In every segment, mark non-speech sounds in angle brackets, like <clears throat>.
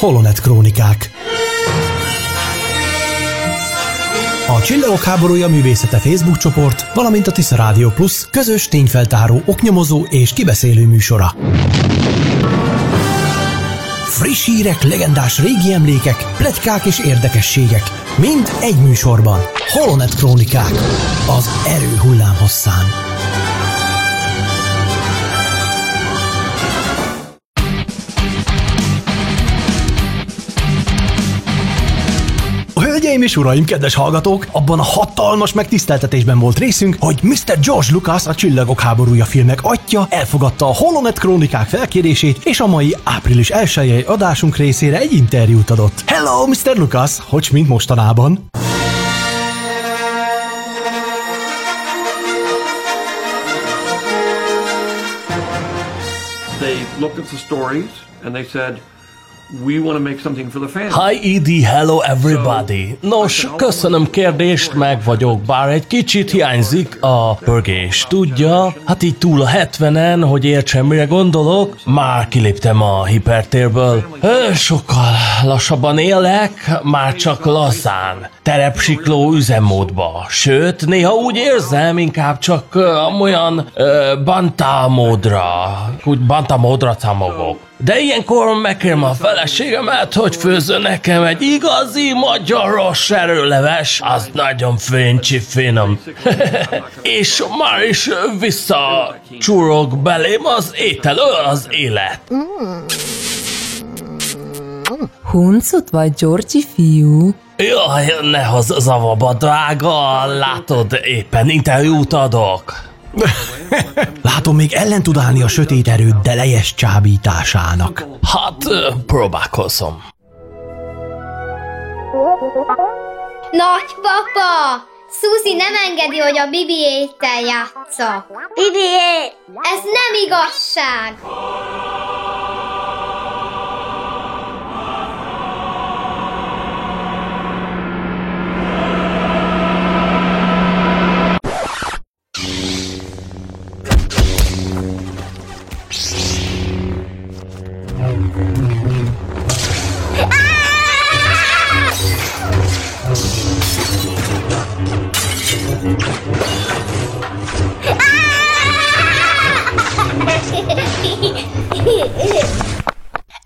Holonet Krónikák A Csillagok háborúja művészete Facebook csoport, valamint a Tisza Rádió Plus közös tényfeltáró, oknyomozó és kibeszélő műsora. Friss hírek, legendás régi emlékek, pletykák és érdekességek. Mind egy műsorban. Holonet Krónikák. Az erő hullám hosszán. Hölgyeim és uraim, kedves hallgatók, abban a hatalmas megtiszteltetésben volt részünk, hogy Mr. George Lucas, a Csillagok háborúja filmek atya elfogadta a Holonet krónikák felkérését, és a mai április 1 adásunk részére egy interjút adott. Hello, Mr. Lucas, hogy mint mostanában? They looked at the stories and they said, we want to make something for the fans. Hi Edie, hello everybody! Nos, köszönöm kérdést, meg vagyok, bár egy kicsit hiányzik a pörgés. Tudja, hát így túl a 70-en, hogy értsem mire gondolok, már kiléptem a hipertérből. Ö, sokkal lassabban élek, már csak lazán, terepsikló üzemmódba. Sőt, néha úgy érzem, inkább csak uh, olyan uh, banta módra, úgy banta módra támogok. De ilyenkor megkérem a feleségemet, hogy főzön nekem egy igazi magyaros erőleves, az nagyon fénycsi finom. <laughs> És már is visszacsúrog belém az étel, olyan az élet. Huncut vagy Georgi fiú? Jaj, ne hozz zavaba, drága, látod, éppen interjút adok. <laughs> Látom, még ellen tud állni a sötét erőd delejes csábításának. Hát, próbálkozom. Nagypapa! Suzy nem engedi, hogy a Bibiéttel játszak. Bibié! Ez nem igazság! <laughs>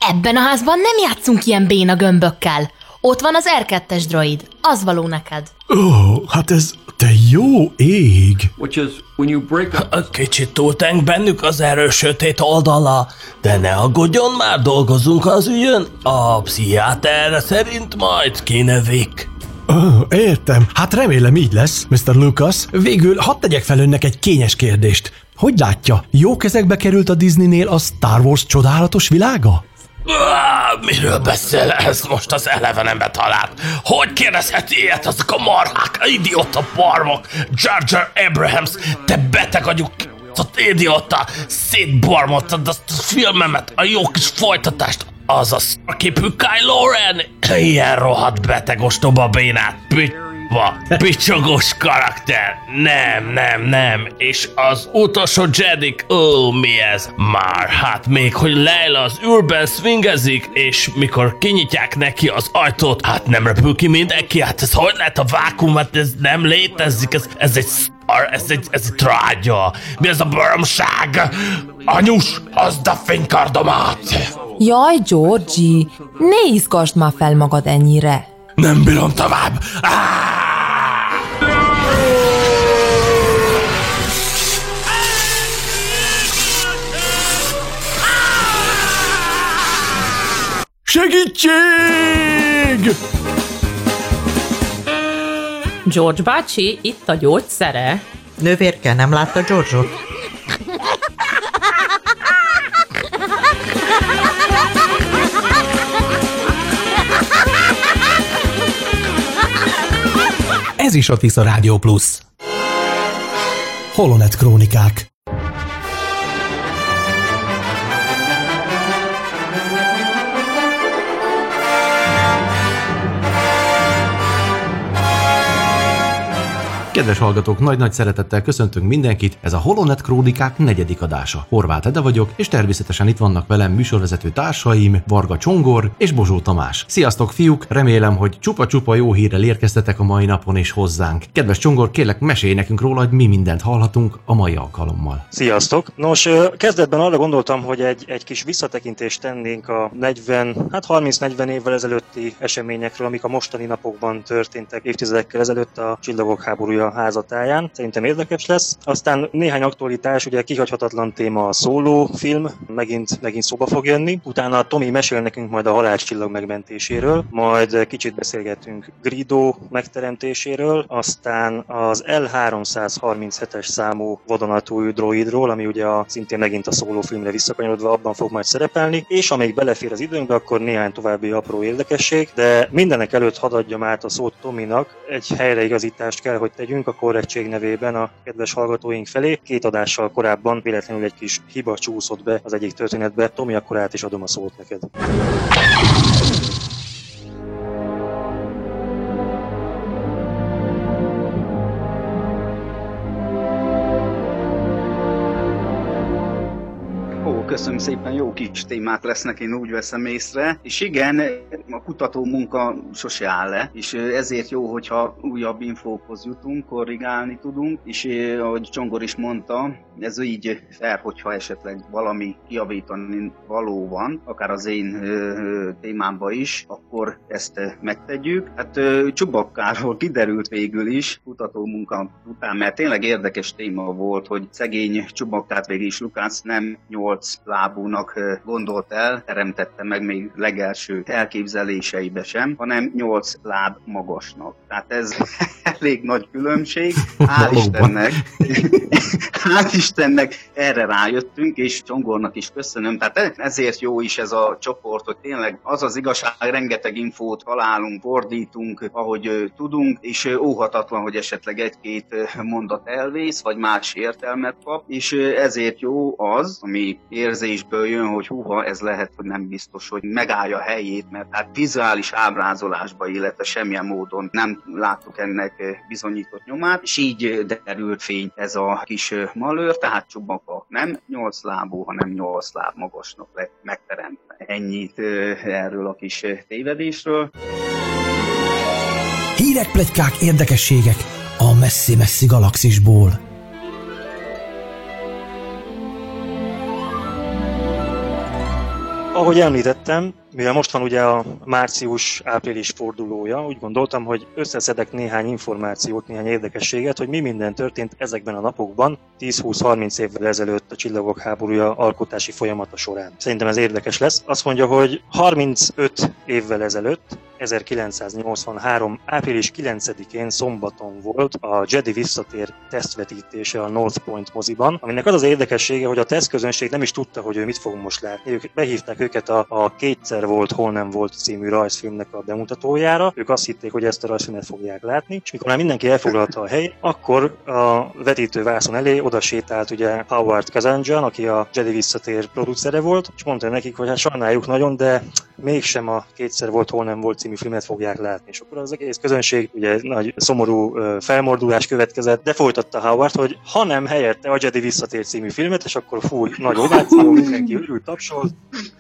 Ebben a házban nem játszunk ilyen béna gömbökkel. Ott van az R2-es droid. Az való neked. Ó, oh, hát ez te jó ég! Which is when you break up. Kicsit túltenk bennük az erős sötét oldala, de ne aggódjon, már dolgozunk az ügyön. A pszichiáter szerint majd kinövik. Oh, értem. Hát remélem így lesz, Mr. Lucas. Végül hadd tegyek fel önnek egy kényes kérdést. Hogy látja, jó kezekbe került a Disneynél a Star Wars csodálatos világa? Ah, Miről beszél ez most az elevenembe talált? Hogy kérdezheti ilyet azok a marhák, idióta barmok, Jar Jar Abrahams, te beteg agyuk, ott idióta, szétbarmottad azt a filmemet, a jó kis folytatást, az a szarképű Kylo Ren, ilyen rohadt beteg ostoba bénát, pitva, picsogós karakter, nem, nem, nem, és az utolsó Jedik, ó, mi ez? Már, hát még, hogy Leila az űrben swingezik, és mikor kinyitják neki az ajtót, hát nem repül ki mindenki, hát ez hogy lehet a vákum, hát ez nem létezik, ez, ez egy szar, ez egy, ez egy trágya, mi ez a baromság? Anyus, azd a fénykardomat! Jaj, Georgi, ne izgasd már fel magad ennyire. Nem bírom tovább! Áh! Segítség! George bácsi, itt a gyógyszere. Nővérke, nem látta George-ot? Ez is a Tisza Rádió Plus. Holonet Krónikák Kedves hallgatók, nagy-nagy szeretettel köszöntünk mindenkit, ez a Holonet Krónikák negyedik adása. Horváth Ede vagyok, és természetesen itt vannak velem műsorvezető társaim, Varga Csongor és Bozsó Tamás. Sziasztok fiúk, remélem, hogy csupa-csupa jó hírrel érkeztetek a mai napon és hozzánk. Kedves Csongor, kérlek mesélj nekünk róla, hogy mi mindent hallhatunk a mai alkalommal. Sziasztok! Nos, kezdetben arra gondoltam, hogy egy, egy kis visszatekintést tennénk a 40, hát 30-40 évvel ezelőtti eseményekről, amik a mostani napokban történtek évtizedekkel ezelőtt a Csillagok háborúja házatáján. Szerintem érdekes lesz. Aztán néhány aktualitás, ugye kihagyhatatlan téma a szóló film, megint, megint szóba fog jönni. Utána Tomi mesél nekünk majd a halálcsillag megmentéséről, majd kicsit beszélgetünk Grido megteremtéséről, aztán az L337-es számú vadonatúj droidról, ami ugye a, szintén megint a szóló filmre visszakanyarodva abban fog majd szerepelni, és amíg belefér az időnkbe, akkor néhány további apró érdekesség, de mindenek előtt hadd adjam át a szót Tominak, egy helyreigazítást kell, hogy tegyünk a korrektség nevében a kedves hallgatóink felé. Két adással korábban véletlenül egy kis hiba csúszott be az egyik történetbe. Tomi, akkor át is adom a szót neked. Köszönöm szépen, jó kis témák lesznek, én úgy veszem észre. És igen, a kutató munka sose áll le, és ezért jó, hogyha újabb infókhoz jutunk, korrigálni tudunk, és ahogy Csongor is mondta, ez így fel, hogyha esetleg valami kiavítani való van, akár az én ö, ö, témámba is, akkor ezt megtegyük. Hát Csubakkáról kiderült végül is kutató munka után, mert tényleg érdekes téma volt, hogy szegény Csubakkát végig is Lukács nem nyolc lábúnak gondolt el, teremtette meg még legelső elképzeléseibe sem, hanem nyolc láb magasnak. Tehát ez <laughs> elég nagy különbség. Hál' Istennek, <laughs> hál' Istennek erre rájöttünk, és Csongornak is köszönöm. Tehát ezért jó is ez a csoport, hogy tényleg az az igazság, rengeteg infót találunk, fordítunk, ahogy tudunk, és óhatatlan, hogy esetleg egy-két mondat elvész, vagy más értelmet kap, és ezért jó az, ami érzésből jön, hogy húha, ez lehet, hogy nem biztos, hogy megállja a helyét, mert hát vizuális ábrázolásba, illetve semmilyen módon nem láttuk ennek bizonyított nyomát, és így derült fény ez a kis malőr, tehát Csubaka nem nyolc lábú, hanem nyolc láb magasnak lett megteremtve. Ennyit erről a kis tévedésről. Hírek, pletykák, érdekességek a messzi-messzi galaxisból. Ahogy említettem, mivel most van ugye a március-április fordulója, úgy gondoltam, hogy összeszedek néhány információt, néhány érdekességet, hogy mi minden történt ezekben a napokban, 10-20-30 évvel ezelőtt a Csillagok háborúja alkotási folyamata során. Szerintem ez érdekes lesz. Azt mondja, hogy 35 évvel ezelőtt 1983. április 9-én szombaton volt a Jedi visszatér tesztvetítése a North Point moziban, aminek az az érdekessége, hogy a tesztközönség nem is tudta, hogy ő mit fog most látni. Ők behívták őket a, a Kétszer volt, hol nem volt című rajzfilmnek a bemutatójára. Ők azt hitték, hogy ezt a rajzfilmet fogják látni, és mikor már mindenki elfoglalta a helyét, akkor a vetítő vászon elé oda sétált ugye Howard Kazanjian, aki a Jedi visszatér producere volt, és mondta nekik, hogy hát sajnáljuk nagyon, de mégsem a Kétszer volt, hol nem volt című filmet fogják látni. És akkor az egész közönség ugye nagy szomorú felmordulás következett, de folytatta Howard, hogy ha nem helyette a Jedi visszatér című filmet, és akkor fúj, nagy ováció, <laughs> mindenki örült, tapsolt,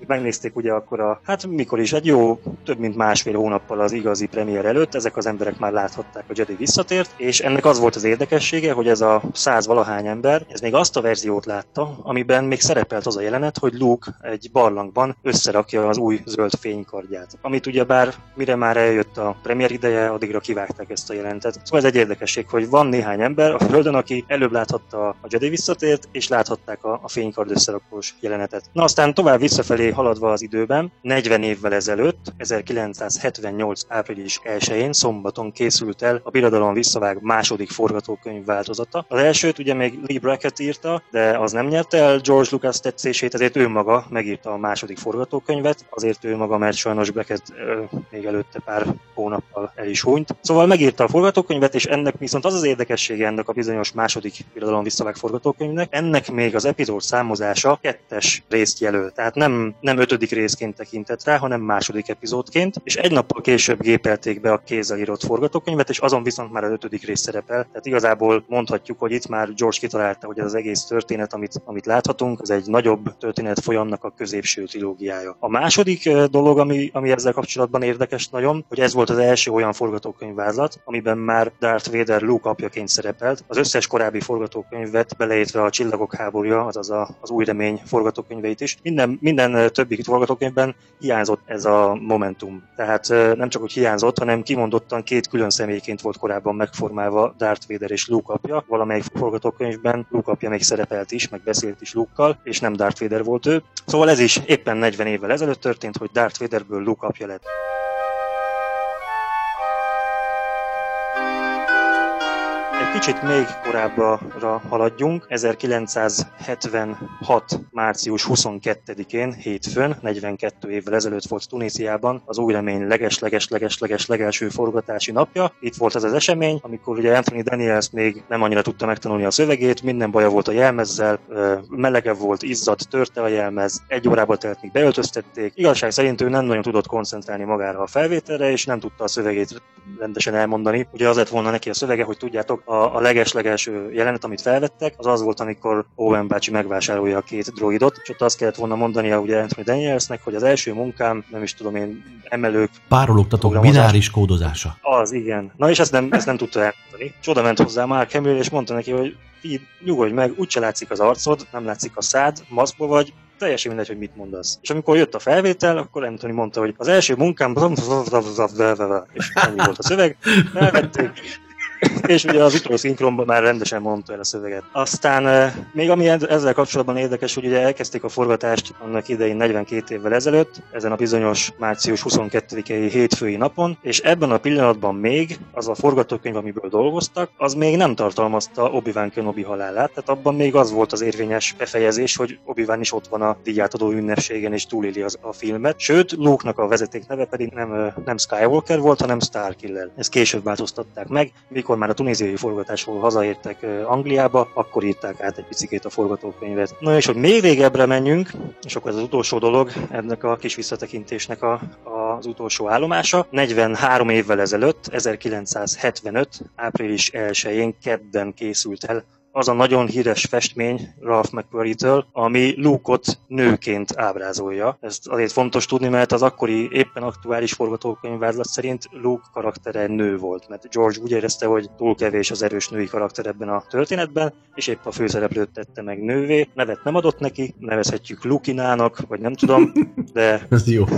megnézték ugye akkor a, hát mikor is, egy jó több mint másfél hónappal az igazi premier előtt, ezek az emberek már láthatták a Jedi visszatért, és ennek az volt az érdekessége, hogy ez a száz valahány ember, ez még azt a verziót látta, amiben még szerepelt az a jelenet, hogy Luke egy barlangban összerakja az új zöld fénykardját. Amit ugye bár mire már eljött a premier ideje, addigra kivágták ezt a jelentet. Szóval ez egy érdekesség, hogy van néhány ember a Földön, aki előbb láthatta a Jedi visszatért, és láthatták a, a fénykard összerakós jelenetet. Na aztán tovább visszafelé haladva az időben, 40 évvel ezelőtt, 1978. április 1-én szombaton készült el a Birodalom visszavág második forgatókönyv változata. Az elsőt ugye még Lee Brackett írta, de az nem nyerte el George Lucas tetszését, ezért ő maga megírta a második forgatókönyvet, azért ő maga, mert sajnos Brackett ö, még előtte pár hónappal el is hunyt. Szóval megírta a forgatókönyvet, és ennek viszont az az érdekessége ennek a bizonyos második Birodalom visszavág forgatókönyvnek, ennek még az epizód számozása kettes részt jelöl. Tehát nem nem ötödik részként tekintett rá, hanem második epizódként, és egy nappal később gépelték be a kézzel írott forgatókönyvet, és azon viszont már az ötödik rész szerepel. Tehát igazából mondhatjuk, hogy itt már George kitalálta, hogy ez az egész történet, amit, amit láthatunk, az egy nagyobb történet folyamnak a középső trilógiája. A második dolog, ami, ami ezzel kapcsolatban érdekes nagyon, hogy ez volt az első olyan forgatókönyvvázlat, amiben már Darth Vader Luke apjaként szerepelt. Az összes korábbi forgatókönyvet, beleértve a Csillagok háborúja, azaz a, az új remény forgatókönyveit is, minden, minden többi forgatókönyvben hiányzott ez a momentum. Tehát nem csak hogy hiányzott, hanem kimondottan két külön személyként volt korábban megformálva Darth Vader és Luke apja. Valamelyik forgatókönyvben Luke apja még szerepelt is, meg beszélt is Luke-kal, és nem Darth Vader volt ő. Szóval ez is éppen 40 évvel ezelőtt történt, hogy Darth Vaderből Luke apja lett. Kicsit még korábbra haladjunk. 1976. március 22-én, hétfőn, 42 évvel ezelőtt volt Tunéziában az új remény leges-leges-leges-leges legelső forgatási napja. Itt volt ez az esemény, amikor ugye Anthony Daniels még nem annyira tudta megtanulni a szövegét, minden baja volt a jelmezzel, melege volt, izzadt, törte a jelmez, egy órába telt, míg beöltöztették. Igazság szerint ő nem nagyon tudott koncentrálni magára a felvételre, és nem tudta a szövegét rendesen elmondani. Ugye az lett volna neki a szövege, hogy tudjátok, a, a leges-legelső jelenet, amit felvettek, az az volt, amikor Owen bácsi megvásárolja a két droidot, és ott azt kellett volna mondania ugye Anthony Danielsnek, hogy az első munkám, nem is tudom én, emelők, Párologtatók bináris kódozása. az, igen. Na és ezt nem, ezt nem tudta elmondani. És oda ment hozzá Mark Hamill, és mondta neki, hogy így nyugodj meg, úgyse látszik az arcod, nem látszik a szád, maszkba vagy, teljesen mindegy, hogy mit mondasz. És amikor jött a felvétel, akkor Anthony mondta, hogy az első munkám, és ennyi volt a szöveg, elvették, és ugye az utolsó szinkronban már rendesen mondta el a szöveget. Aztán eh, még ami ezzel kapcsolatban érdekes, hogy ugye elkezdték a forgatást annak idején 42 évvel ezelőtt, ezen a bizonyos március 22-i hétfői napon, és ebben a pillanatban még az a forgatókönyv, amiből dolgoztak, az még nem tartalmazta Obi-Wan Kenobi halálát, tehát abban még az volt az érvényes befejezés, hogy Obi-Wan is ott van a díjátadó ünnepségen és túléli az, a filmet. Sőt, Luke-nak a vezeték neve pedig nem, eh, nem Skywalker volt, hanem Starkiller. Ezt később változtatták meg, mikor már a tunéziai forgatásról hazaértek Angliába, akkor írták át egy picikét a forgatókönyvet. Na és hogy még régebbre menjünk, és akkor ez az utolsó dolog, ennek a kis visszatekintésnek a, az utolsó állomása. 43 évvel ezelőtt, 1975. április 1-én kedden készült el az a nagyon híres festmény Ralph McQuarrie-től, ami Luke-ot nőként ábrázolja. Ezt azért fontos tudni, mert az akkori éppen aktuális forgatókönyvvázlat szerint Luke karaktere nő volt, mert George úgy érezte, hogy túl kevés az erős női karakter ebben a történetben, és épp a főszereplőt tette meg nővé. Nevet nem adott neki, nevezhetjük Lukinának, vagy nem tudom, de <laughs> Ez jó. <laughs>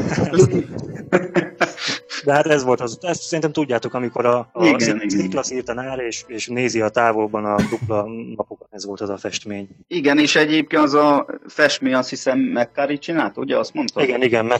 de hát ez volt az, ezt szerintem tudjátok, amikor a, a Igen. Niklas írt a nára, és, és nézi a távolban a dupla napokat, ez volt az a festmény. Igen, és egyébként az a festmény, azt hiszem, McCarry csinált, ugye? Azt mondta? Igen, igen,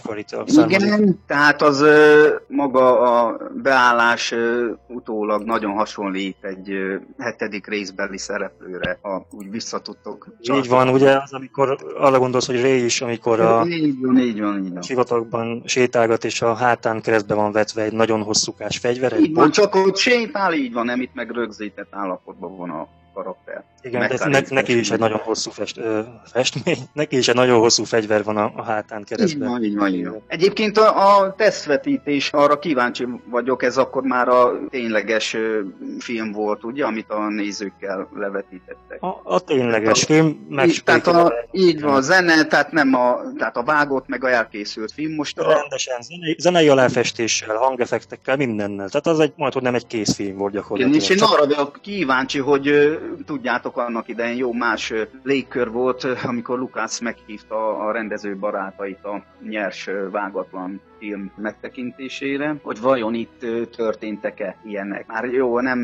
származik. Igen, tehát az ö, maga a beállás ö, utólag nagyon hasonlít egy ö, hetedik részbeli szereplőre, ha úgy visszatudtok. Így van, ugye az, amikor arra gondolsz, hogy Ray is, amikor a Így van, így van, így van. sivatagban sétálgat, és a hátán keresztbe van vetve egy nagyon hosszúkás fegyver, egy Így van, csak ott sétál, így van, nem itt meg rögzített állapotban van a karakter. Igen, de ne, neki is egy nagyon hosszú fest, ö, festmény, <laughs> neki is egy nagyon hosszú fegyver van a, a hátán Így keresztbe. van, így van, így van. Egyébként a, a tesztvetítés, arra kíváncsi vagyok, ez akkor már a tényleges ö, film volt, ugye, amit a nézőkkel levetítettek. A, a tényleges film Így, megspékel. tehát a, így van, a zene, tehát nem a, tehát a vágott, meg a elkészült film. Most a, Rendesen, zenei, zenei aláfestéssel, hangeffektekkel, mindennel. Tehát az egy, majd, hogy nem egy készfilm volt Igen, gyakorlatilag. és én arra vagyok kíváncsi, hogy ö, tudjátok, annak idején jó más légkör volt, amikor Lukács meghívta a rendező barátait a nyers vágatlan film megtekintésére, hogy vajon itt történtek-e ilyenek. Már jó, nem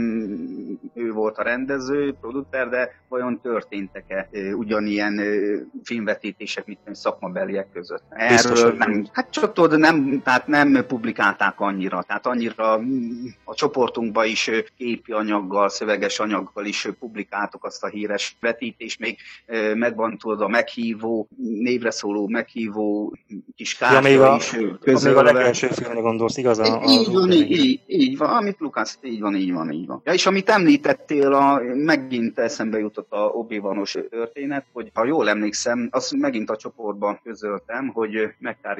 ő volt a rendező, producer, de vajon történtek-e ugyanilyen filmvetítések, mint szakmabeliek között. Erről hogy nem, hát csak tudod, nem, tehát nem publikálták annyira, tehát annyira mm, a csoportunkba is képi anyaggal, szöveges anyaggal is publikáltuk azt a híres vetítést, még megvan tudod a meghívó, névre szóló meghívó kis Ja, még a, kártya is ö, még a legelső filmre gondolsz, igaz? A, a, Így van, így, így, így van, amit Lukács, így van, így van, így van. Ja, és amit említettél, a, megint eszembe jutott a obi történet, hogy ha jól emlékszem, azt megint a csoportban közöltem, hogy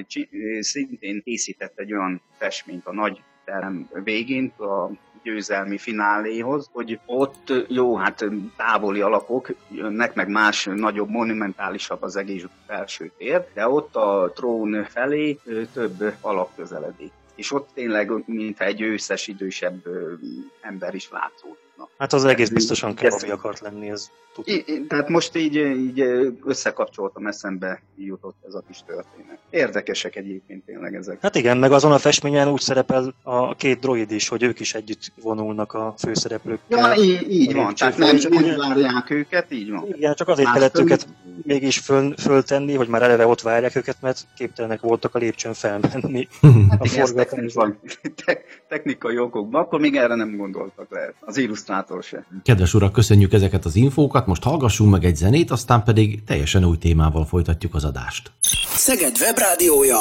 csi- szintén készített egy olyan festményt a nagy terem végén, a győzelmi fináléhoz, hogy ott jó, hát távoli alakok jönnek, meg más nagyobb, monumentálisabb az egész felső tér, de ott a trón felé több alak közeledik. És ott tényleg, mintha egy őszes, idősebb ember is Hát az egész biztosan kebabi akart lenni, ez I- tehát most így, így összekapcsoltam, eszembe jutott ez a kis történet. Érdekesek egyébként tényleg ezek. Hát igen, meg azon a festményen úgy szerepel a két droid is, hogy ők is együtt vonulnak a főszereplőkkel. Ja, így, így van, tehát nem, Csak nem várják őket, így van. Igen, csak azért Más kellett föl- őket mégis föl, föltenni, hogy már eleve ott várják őket, mert képtelenek voltak a lépcsőn felmenni <laughs> a Hát igen, ez forgatásba. technikai, te, technikai okokban, akkor még erre nem gondoltak lehet. Az illusztrátor se. Kedves urak, köszönjük ezeket az infókat, most hallgassunk meg egy zenét, aztán pedig teljesen új témával folytatjuk az adást. Szeged webrádiója.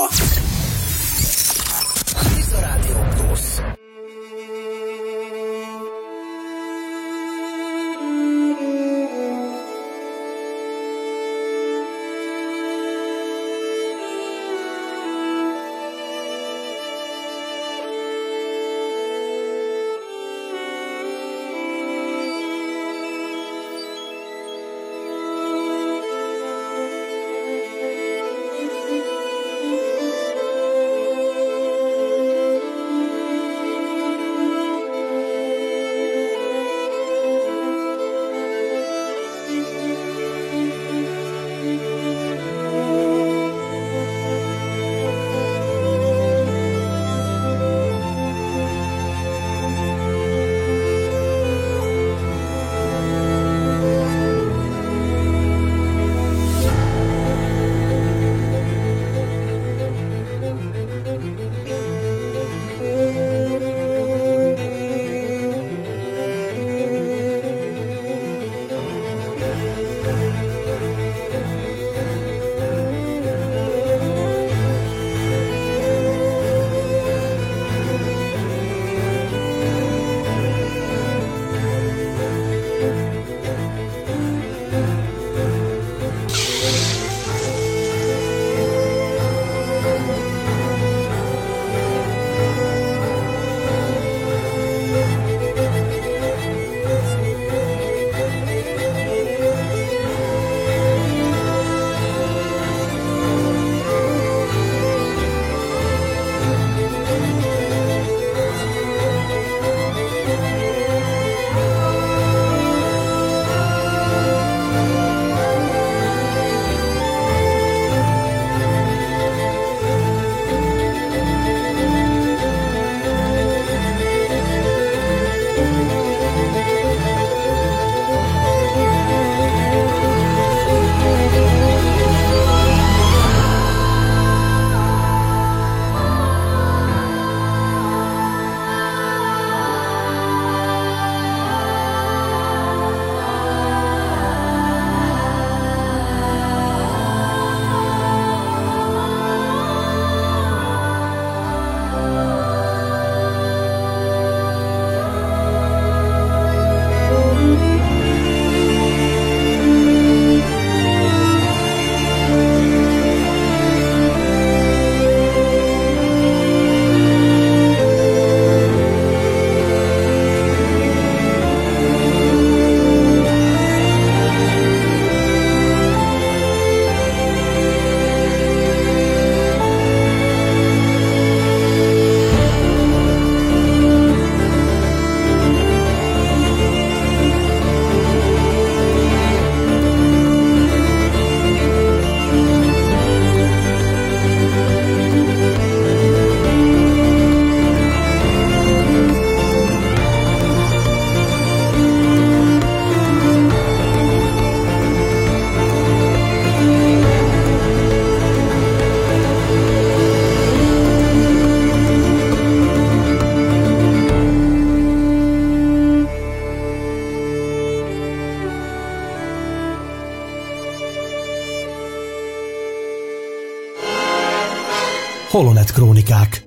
Holonet Krónikák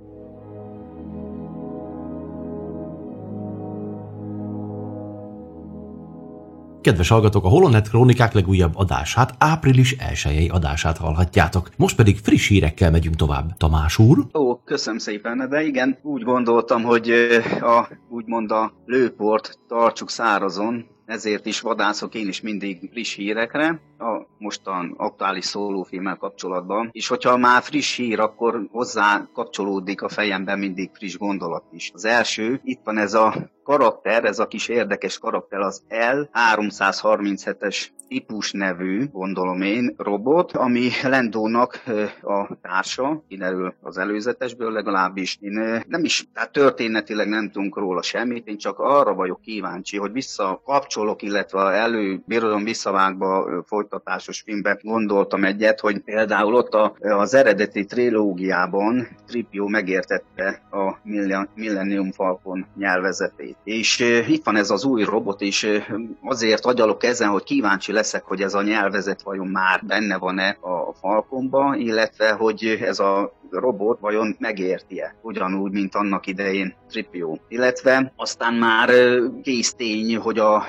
Kedves hallgatók, a Holonet Krónikák legújabb adását, április 1 adását hallhatjátok. Most pedig friss hírekkel megyünk tovább. Tamás úr? Ó, köszönöm szépen, de igen, úgy gondoltam, hogy a, úgymond a lőport tartsuk szárazon, ezért is vadászok én is mindig friss hírekre, a mostan aktuális szólófilmmel kapcsolatban, és hogyha már friss hír, akkor hozzá kapcsolódik a fejemben mindig friss gondolat is. Az első, itt van ez a karakter, ez a kis érdekes karakter, az L337-es típus nevű, gondolom én, robot, ami Lendónak a társa, kiderül az előzetesből legalábbis. Én nem is, tehát történetileg nem tudunk róla semmit, én csak arra vagyok kíváncsi, hogy visszakapcsolok, illetve elő, birodalom visszavágba folytatásos filmben gondoltam egyet, hogy például ott a, az eredeti trilógiában Tripio megértette a Millennium Falcon nyelvezetét. És itt van ez az új robot, és azért agyalok ezen, hogy kíváncsi leszek, hogy ez a nyelvezet vajon már benne van-e a Falconba, illetve hogy ez a robot vajon megérti-e, ugyanúgy, mint annak idején Tripio. Illetve aztán már kész tény, hogy a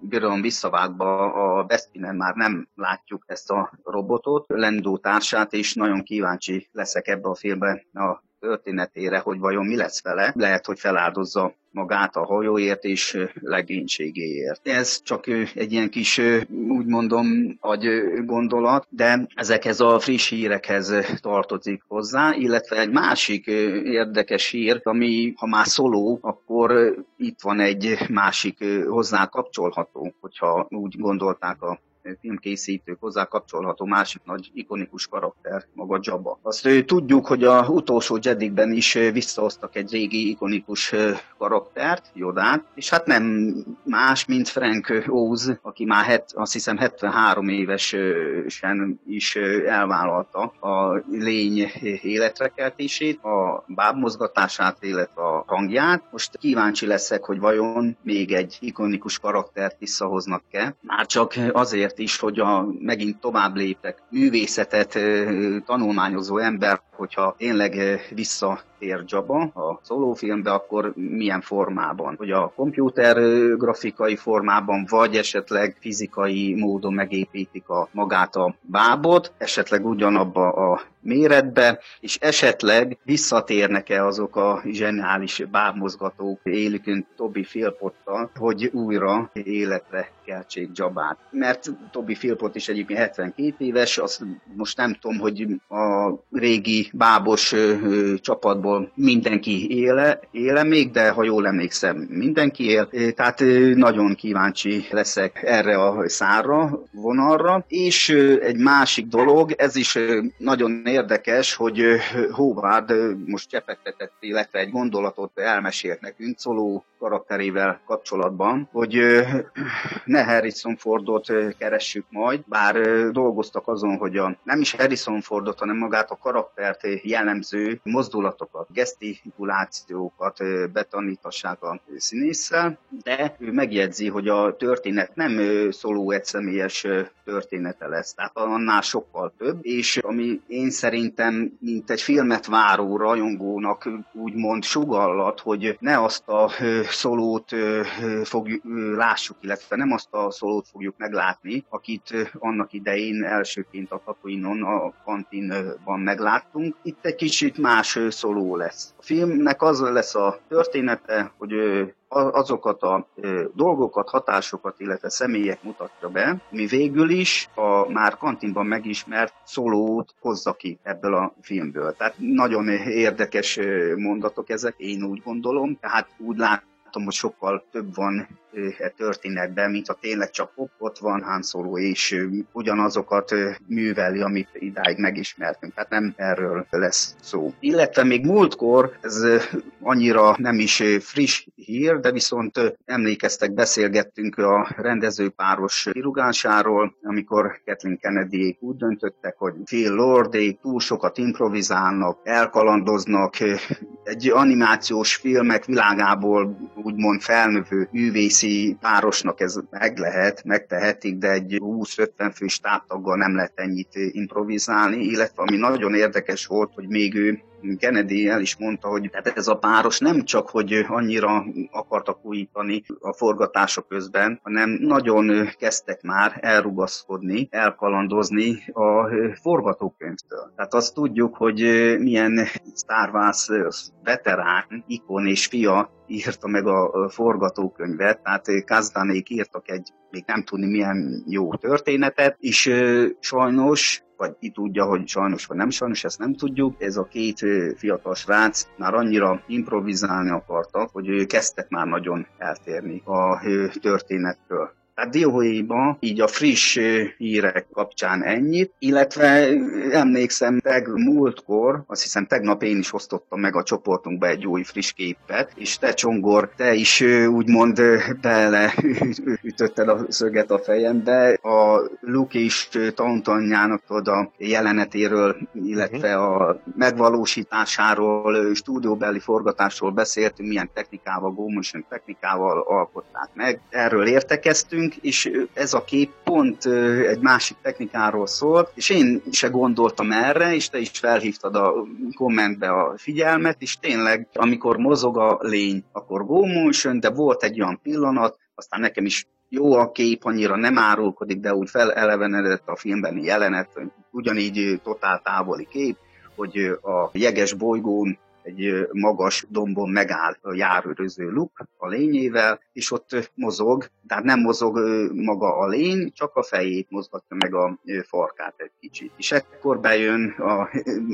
Birodalom visszavágba a Bespinen már nem látjuk ezt a robotot, Lendó társát, és nagyon kíváncsi leszek ebbe a filmbe a történetére, hogy vajon mi lesz vele. Lehet, hogy feláldozza magát a hajóért és legénységéért. Ez csak egy ilyen kis, úgy mondom, agy gondolat, de ezekhez a friss hírekhez tartozik hozzá, illetve egy másik érdekes hír, ami ha már szóló, akkor itt van egy másik hozzá kapcsolható, hogyha úgy gondolták a filmkészítők hozzá kapcsolható másik nagy ikonikus karakter, maga Jabba. Azt tudjuk, hogy a utolsó Jedikben is visszahoztak egy régi ikonikus karaktert, Jodát, és hát nem más, mint Frank Oz, aki már het, azt hiszem 73 évesen is elvállalta a lény életre keltését, a bábmozgatását, illetve a hangját. Most kíváncsi leszek, hogy vajon még egy ikonikus karaktert visszahoznak-e. Már csak azért is, hogy a, megint tovább léptek, művészetet tanulmányozó ember, hogyha tényleg vissza tér Jabba a szólófilmbe, akkor milyen formában? Hogy a komputer grafikai formában, vagy esetleg fizikai módon megépítik a magát a bábot, esetleg ugyanabba a méretbe, és esetleg visszatérnek-e azok a zseniális bábmozgatók élükön Tobi Philpottal, hogy újra életre keltsék Jabát. Mert Tobi Philpot is egyébként 72 éves, azt most nem tudom, hogy a régi bábos ö, csapatból mindenki éle, éle még, de ha jól emlékszem, mindenki él. Tehát nagyon kíváncsi leszek erre a szárra, vonalra. És egy másik dolog, ez is nagyon érdekes, hogy Howard most csepegtetett, illetve egy gondolatot elmesélt nekünk Szoló karakterével kapcsolatban, hogy ne Harrison Fordot keressük majd, bár dolgoztak azon, hogy a, nem is Harrison Fordot, hanem magát a karaktert jellemző mozdulatokat gesztikulációkat betanítassák a színésszel, de ő megjegyzi, hogy a történet nem szóló egy személyes története lesz, tehát annál sokkal több, és ami én szerintem, mint egy filmet váró rajongónak úgymond sugallat, hogy ne azt a szolót fogjuk, lássuk, illetve nem azt a szolót fogjuk meglátni, akit annak idején elsőként a Tatooine-on, a kantinban megláttunk. Itt egy kicsit más szoló lesz. A filmnek az lesz a története, hogy azokat a dolgokat, hatásokat, illetve személyek mutatja be, mi végül is a már kantinban megismert szólót hozza ki ebből a filmből. Tehát nagyon érdekes mondatok ezek, én úgy gondolom, tehát úgy látom, hogy sokkal több van e történetben, mint a tényleg csak ott van Han Solo, és ugyanazokat műveli, amit idáig megismertünk. Tehát nem erről lesz szó. Illetve még múltkor, ez annyira nem is friss hír, de viszont emlékeztek, beszélgettünk a rendezőpáros kirugásáról, amikor Kathleen kennedy úgy döntöttek, hogy Phil Lordék túl sokat improvizálnak, elkalandoznak, egy animációs filmek világából úgymond felnövő művész DC párosnak ez meg lehet, megtehetik, de egy 20-50 fő stábtaggal nem lehet ennyit improvizálni, illetve ami nagyon érdekes volt, hogy még ő Kennedy el is mondta, hogy tehát ez a páros nem csak, hogy annyira akartak újítani a forgatások közben, hanem nagyon kezdtek már elrugaszkodni, elkalandozni a forgatókönyvtől. Tehát azt tudjuk, hogy milyen Star Wars veterán, ikon és fia írta meg a forgatókönyvet, tehát Kazdanék írtak egy még nem tudni milyen jó történetet, és sajnos vagy ki tudja, hogy sajnos vagy nem sajnos, ezt nem tudjuk. Ez a két fiatal srác már annyira improvizálni akartak, hogy kezdtek már nagyon eltérni a történettől. Tehát dióhéjban így a friss hírek kapcsán ennyit, illetve emlékszem, teg múltkor, azt hiszem tegnap én is osztottam meg a csoportunkba egy új friss képet, és te Csongor, te is úgymond bele <laughs> ütötted a szöget a fejembe. A Luke is Tauntonjának a jelenetéről, illetve a megvalósításáról, stúdióbeli forgatásról beszéltünk, milyen technikával, go technikával alkották meg. Erről értekeztünk, nekünk, és ez a kép pont egy másik technikáról szólt, és én se gondoltam erre, és te is felhívtad a kommentbe a figyelmet, és tényleg, amikor mozog a lény, akkor go motion, de volt egy olyan pillanat, aztán nekem is jó a kép, annyira nem árulkodik, de úgy felelevenedett a filmben jelenet, ugyanígy totál távoli kép, hogy a jeges bolygón egy magas dombon megáll a járőröző luk a lényével, és ott mozog, tehát nem mozog maga a lény, csak a fejét mozgatja meg a farkát egy kicsit. És ekkor bejön a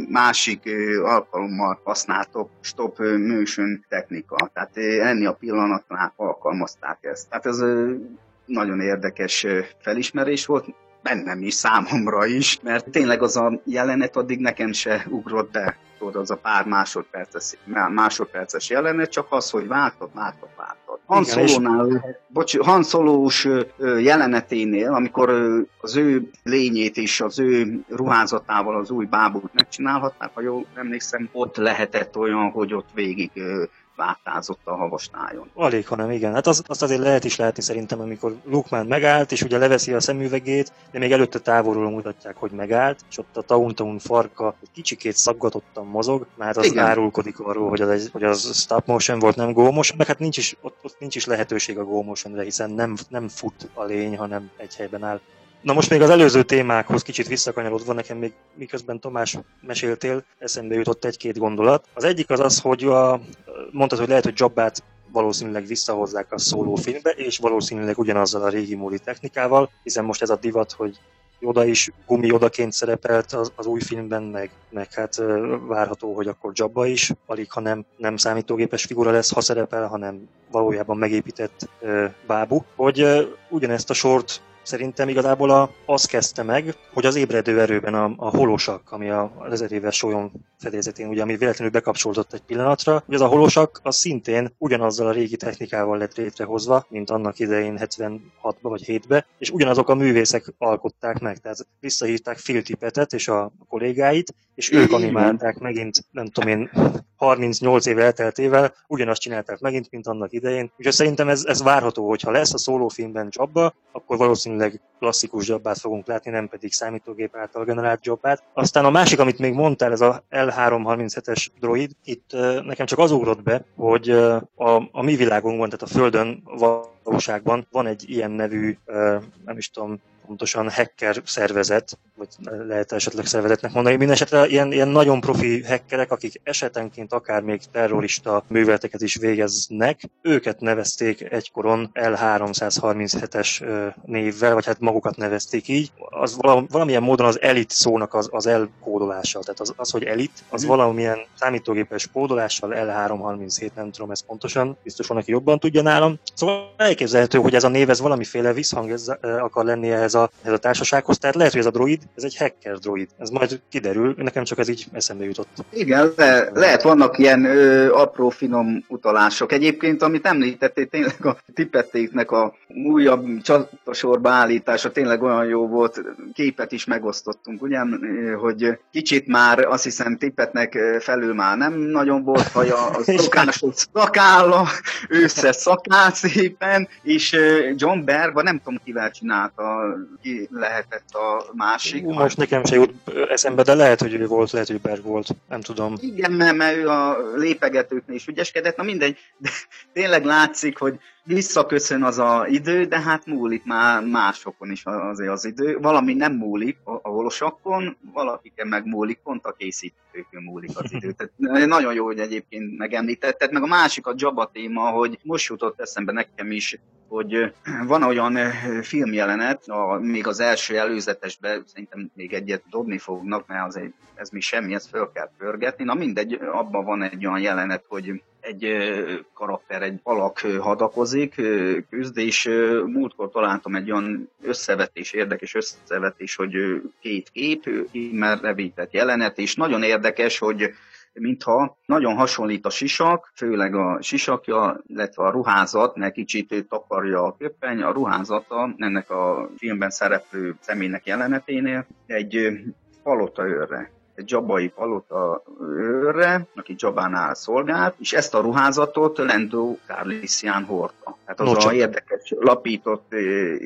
másik alkalommal használtok stop motion technika. Tehát enni a pillanatnál alkalmazták ezt. Tehát ez nagyon érdekes felismerés volt, bennem is, számomra is, mert tényleg az a jelenet addig nekem se ugrott be tudod, az a pár másodperces, másodperces jelenet, csak az, hogy vártok, vártok, vártok. Han Solo-nál, bocs, Han Solo-s jeleneténél, amikor az ő lényét is, az ő ruházatával az új bábút megcsinálhatták, ha jól emlékszem, ott lehetett olyan, hogy ott végig vátázott a havastájon. Alig, hanem igen. Hát az, azt azért lehet is látni szerintem, amikor Luke már megállt, és ugye leveszi a szemüvegét, de még előtte távolról mutatják, hogy megállt, és ott a Tauntaun farka egy kicsikét szaggatottan mozog, mert az igen. árulkodik arról, hogy az, hogy az stop motion volt, nem go motion, meg hát nincs is, ott, ott nincs is lehetőség a go motionre, hiszen nem, nem fut a lény, hanem egy helyben áll. Na most még az előző témákhoz kicsit visszakanyarodva, nekem még miközben Tomás meséltél, eszembe jutott egy-két gondolat. Az egyik az az, hogy a, mondtad, hogy lehet, hogy Jobbát valószínűleg visszahozzák a szólófilmbe, és valószínűleg ugyanazzal a régi múli technikával, hiszen most ez a divat, hogy Joda is gumi odaként szerepelt az, az új filmben, meg, meg hát várható, hogy akkor Jabba is, alig ha nem, nem számítógépes figura lesz, ha szerepel, hanem valójában megépített uh, bábú, hogy uh, ugyanezt a sort Szerintem igazából a, az kezdte meg, hogy az ébredő erőben a, a holosak, ami a, az ezer éves sólyon fedélzetén, ugye, ami véletlenül bekapcsolódott egy pillanatra, hogy az a holosak az szintén ugyanazzal a régi technikával lett létrehozva, mint annak idején 76-ba vagy 7-be, és ugyanazok a művészek alkották meg, tehát visszahívták Phil Tippetet és a kollégáit, és ők animálták megint, nem tudom én, 38 év elteltével ugyanazt csinálták megint, mint annak idején. Úgyhogy szerintem ez, ez várható, hogy ha lesz a szólófilmben jobba, akkor valószínűleg klasszikus jobbát fogunk látni, nem pedig számítógép által generált jobbát. Aztán a másik, amit még mondtál, ez a L337-es droid, itt nekem csak az ugrott be, hogy a, a mi világunkban, tehát a Földön valóságban van egy ilyen nevű, nem is tudom, pontosan hacker szervezet, vagy lehet esetleg szervezetnek mondani. Mindenesetre ilyen, ilyen nagyon profi hackerek, akik esetenként akár még terrorista műveleteket is végeznek, őket nevezték egykoron L337-es névvel, vagy hát magukat nevezték így. Az valamilyen módon az elit szónak az, az elkódolása. Tehát az, az, hogy elit, az mm. valamilyen számítógépes kódolással L337, nem tudom ezt pontosan, biztos van, aki jobban tudja nálam. Szóval elképzelhető, hogy ez a név ez valamiféle visszhang ez akar lenni ehhez a, ehhez a társasághoz. Tehát lehet, hogy ez a droid ez egy hacker droid. Ez majd kiderül, nekem csak ez így eszembe jutott. Igen, le, lehet vannak ilyen ö, apró finom utalások. Egyébként, amit említettél, tényleg a tipettéknek a újabb csatasorba állítása tényleg olyan jó volt. Képet is megosztottunk, ugye, hogy kicsit már azt hiszem tipetnek felül már nem nagyon volt haja, az <laughs> szokásos szakálla, össze szakált szépen, és John Berg, nem tudom kivel csinálta, ki lehetett a másik. Ú, most nekem se jut eszembe, de lehet, hogy ő volt, lehet, hogy Berg volt, nem tudom. Igen, mert, mert ő a lépegetőknél is ügyeskedett, na mindegy, de tényleg látszik, hogy visszaköszön az a idő, de hát múlik már másokon is azért az idő. Valami nem múlik a, a holosakon, valakiken meg múlik, pont a készítőkön múlik az idő. <laughs> Tehát nagyon jó, hogy egyébként megemlítetted. Meg a másik a Jabba téma, hogy most jutott eszembe nekem is, hogy <clears throat> van olyan filmjelenet, a, még az első előzetesben szerintem még egyet dobni fognak, mert azért ez mi semmi, ezt föl kell pörgetni. Na mindegy, abban van egy olyan jelenet, hogy egy karakter, egy alak hadakozik, küzd, és múltkor találtam egy olyan összevetés, érdekes összevetés, hogy két kép, már revített jelenet, és nagyon érdekes, hogy mintha nagyon hasonlít a sisak, főleg a sisakja, illetve a ruházat, mert kicsit takarja a köpeny, a ruházata ennek a filmben szereplő személynek jeleneténél egy palota őrre egy dzsabai palota őrre, aki Dzsabánál szolgált, és ezt a ruházatot Lendo Carlisian hordta. Tehát az no, a érdekes lapított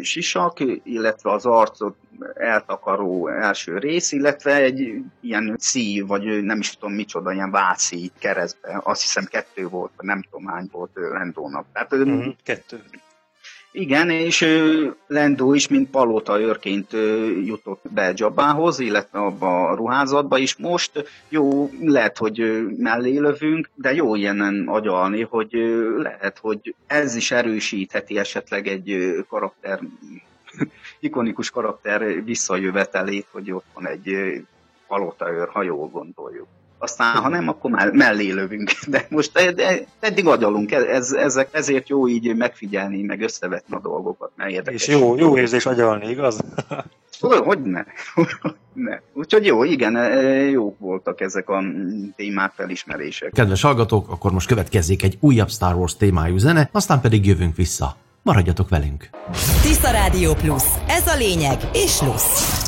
sisak, illetve az arcot eltakaró első rész, illetve egy ilyen szív, vagy nem is tudom micsoda, ilyen váci keresztbe. Azt hiszem kettő volt, nem tudom hány volt Lendónak. Tehát, uh-huh, kettő. Igen, és Lendó is, mint palota őrként jutott be Jabához, illetve abba a ruházatba, és most jó, lehet, hogy mellé lövünk, de jó ilyenen agyalni, hogy lehet, hogy ez is erősítheti esetleg egy karakter, <laughs> ikonikus karakter visszajövetelét, hogy ott van egy őr, ha jól gondoljuk aztán ha nem, akkor már mellé lövünk. <laughs> De most de eddig agyalunk, ez, ezek, ezért jó így megfigyelni, meg összevetni a dolgokat, mert érdekes. És jó, jó érzés agyalni, igaz? <laughs> Hogy ne? <laughs> ne. Úgyhogy jó, igen, e, jók voltak ezek a témák felismerések. Kedves hallgatók, akkor most következzék egy újabb Star Wars témájú zene, aztán pedig jövünk vissza. Maradjatok velünk! Tisza Rádió Plus. Ez a lényeg, és plusz.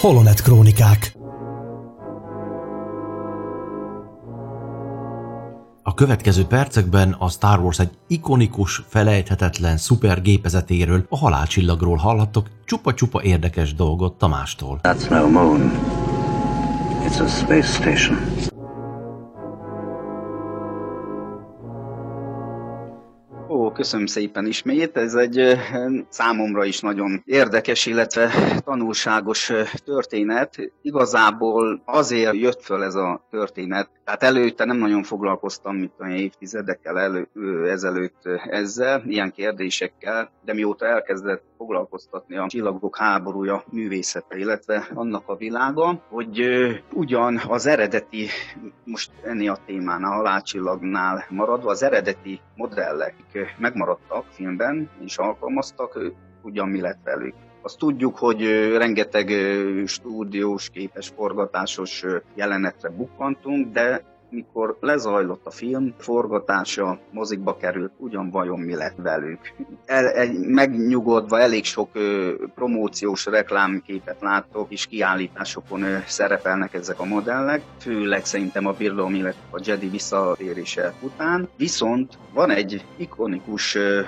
Holonet Krónikák A következő percekben a Star Wars egy ikonikus, felejthetetlen szupergépezetéről, a halálcsillagról hallhattok csupa-csupa érdekes dolgot Tamástól. That's no moon. It's a space station. Köszönöm szépen ismét. Ez egy számomra is nagyon érdekes, illetve tanulságos történet. Igazából azért jött föl ez a történet. Tehát előtte nem nagyon foglalkoztam, mint olyan évtizedekkel elő, ezelőtt ezzel, ilyen kérdésekkel, de mióta elkezdett foglalkoztatni a csillagok háborúja művészete, illetve annak a világa, hogy ugyan az eredeti, most ennél a témánál, a halálcsillagnál maradva, az eredeti modellek megmaradtak filmben, és alkalmaztak, ugyan mi lett velük. Azt tudjuk, hogy rengeteg stúdiós, képes, forgatásos jelenetre bukkantunk, de mikor lezajlott a film, forgatása mozikba került, ugyan vajon mi lett velük. El, egy, megnyugodva elég sok ö, promóciós reklámképet láttok, és kiállításokon ö, szerepelnek ezek a modellek, főleg szerintem a Birdom, illetve a Jedi visszatérése után. Viszont van egy ikonikus ö,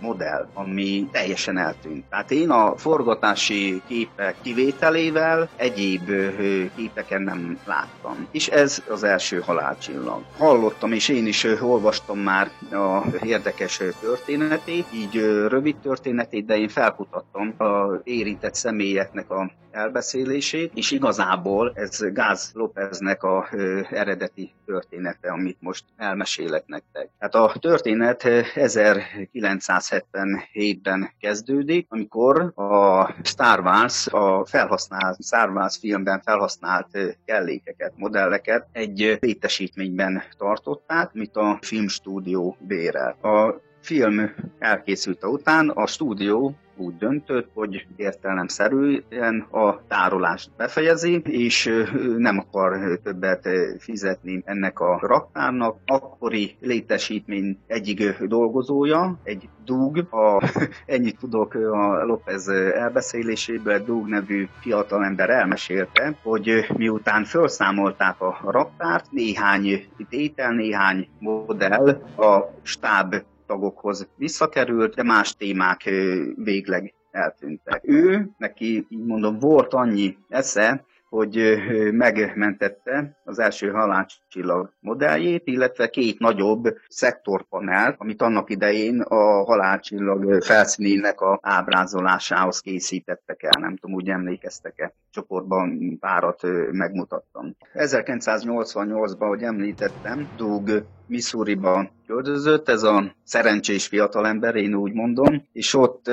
modell, ami teljesen eltűnt. Tehát én a forgatási képek kivételével egyéb ö, képeken nem láttam. És ez az első halálcsillag. Hallottam, és én is olvastam már a érdekes történetét, így rövid történetét, de én felkutattam a érintett személyeknek a elbeszélését, és igazából ez Gáz Lópeznek a eredeti története, amit most elmesélek nektek. Hát a történet ö, 1977-ben kezdődik, amikor a Star Wars a felhasznált Star Wars filmben felhasznált kellékeket, modelleket egy ö, létesítményben tartották, amit a filmstúdió bérel. A film elkészülte után a stúdió úgy döntött, hogy értelemszerűen a tárolást befejezi, és nem akar többet fizetni ennek a raktárnak. Akkori létesítmény egyik dolgozója, egy Dug, a, <laughs> ennyit tudok a López elbeszéléséből, Dug nevű fiatalember elmesélte, hogy miután felszámolták a raktárt, néhány tétel, néhány modell a stáb tagokhoz visszakerült, de más témák végleg eltűntek. Ő, neki, így mondom, volt annyi esze, hogy megmentette az első halálcsillag modelljét, illetve két nagyobb szektorpanelt, amit annak idején a halálcsillag felszínének a ábrázolásához készítettek el. Nem tudom, úgy emlékeztek-e. Csoportban párat megmutattam. 1988-ban, ahogy említettem, Doug Missouriba költözött, ez a szerencsés fiatalember, én úgy mondom, és ott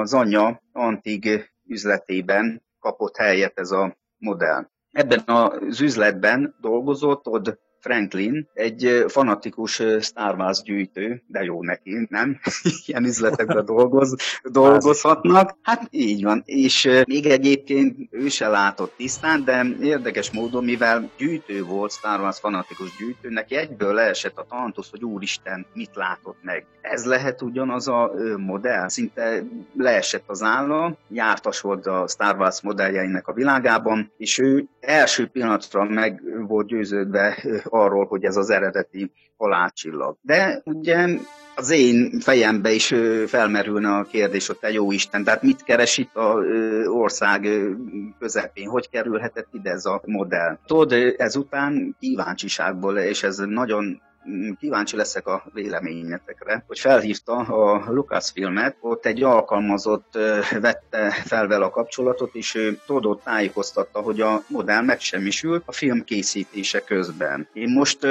az anyja antig üzletében kapott helyet ez a modell. Ebben az üzletben dolgozott Todd Franklin, egy fanatikus Star Wars gyűjtő, de jó neki, nem? <laughs> Ilyen üzletekben <laughs> dolgoz, dolgozhatnak. Hát így van, és még egyébként ő se látott tisztán, de érdekes módon, mivel gyűjtő volt, Star Wars fanatikus gyűjtő, neki egyből leesett a tantusz, hogy úristen, mit látott meg. Ez lehet ugyanaz a modell, szinte leesett az álla, jártas volt a Star Wars modelljeinek a világában, és ő első pillanatra meg volt győződve arról, hogy ez az eredeti halálcsillag. De ugye az én fejembe is felmerülne a kérdés, hogy te jó Isten, tehát mit keres itt a ország közepén, hogy kerülhetett ide ez a modell? Tudod, ezután kíváncsiságból, és ez nagyon kíváncsi leszek a véleményetekre, hogy felhívta a Lucasfilmet, ott egy alkalmazott vette fel vele a kapcsolatot, és ő tudott tájékoztatta, hogy a modell megsemmisült a film készítése közben. Én most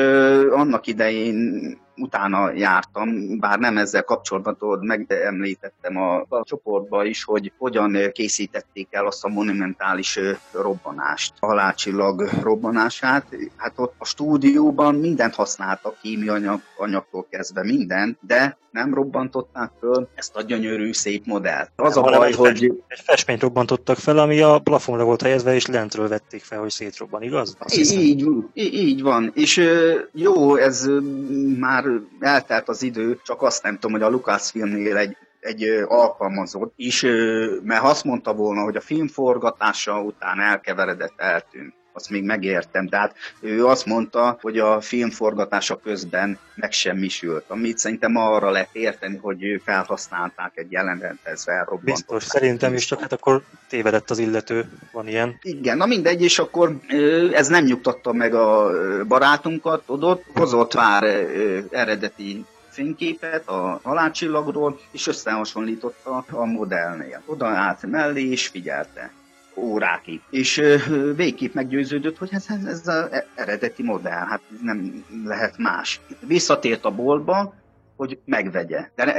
annak idején utána jártam, bár nem ezzel kapcsolatban tudod, megemlítettem a, a csoportba is, hogy hogyan készítették el azt a monumentális robbanást, a halálcsillag robbanását. Hát ott a stúdióban mindent használtak, kémianyag, anyagtól kezdve minden, de nem robbantották föl ezt a gyönyörű, szép modellt. Az a Hanem baj, hogy Egy festményt robbantottak fel, ami a plafonra volt helyezve, és lentről vették fel, hogy szétrobban, igaz? Azt hiszem. Így, így, így van. És jó, ez ö, már eltelt az idő, csak azt nem tudom, hogy a Lucasfilmnél egy egy alkalmazott. Is, mert azt mondta volna, hogy a film forgatása után elkeveredett, eltűnt azt még megértem. Tehát ő azt mondta, hogy a film forgatása közben megsemmisült, amit szerintem arra lehet érteni, hogy felhasználták egy jelenetet, felrobbant. Biztos, szerintem is, csak hát akkor tévedett az illető, van ilyen. Igen, na mindegy, és akkor ez nem nyugtatta meg a barátunkat, tudod, hozott már ö, eredeti fényképet a halálcsillagról, és összehasonlította a modellnél. Oda állt mellé, és figyelte órákig. És végképp meggyőződött, hogy ez, ez, az eredeti modell, hát nem lehet más. Visszatért a boltba, hogy megvegye. De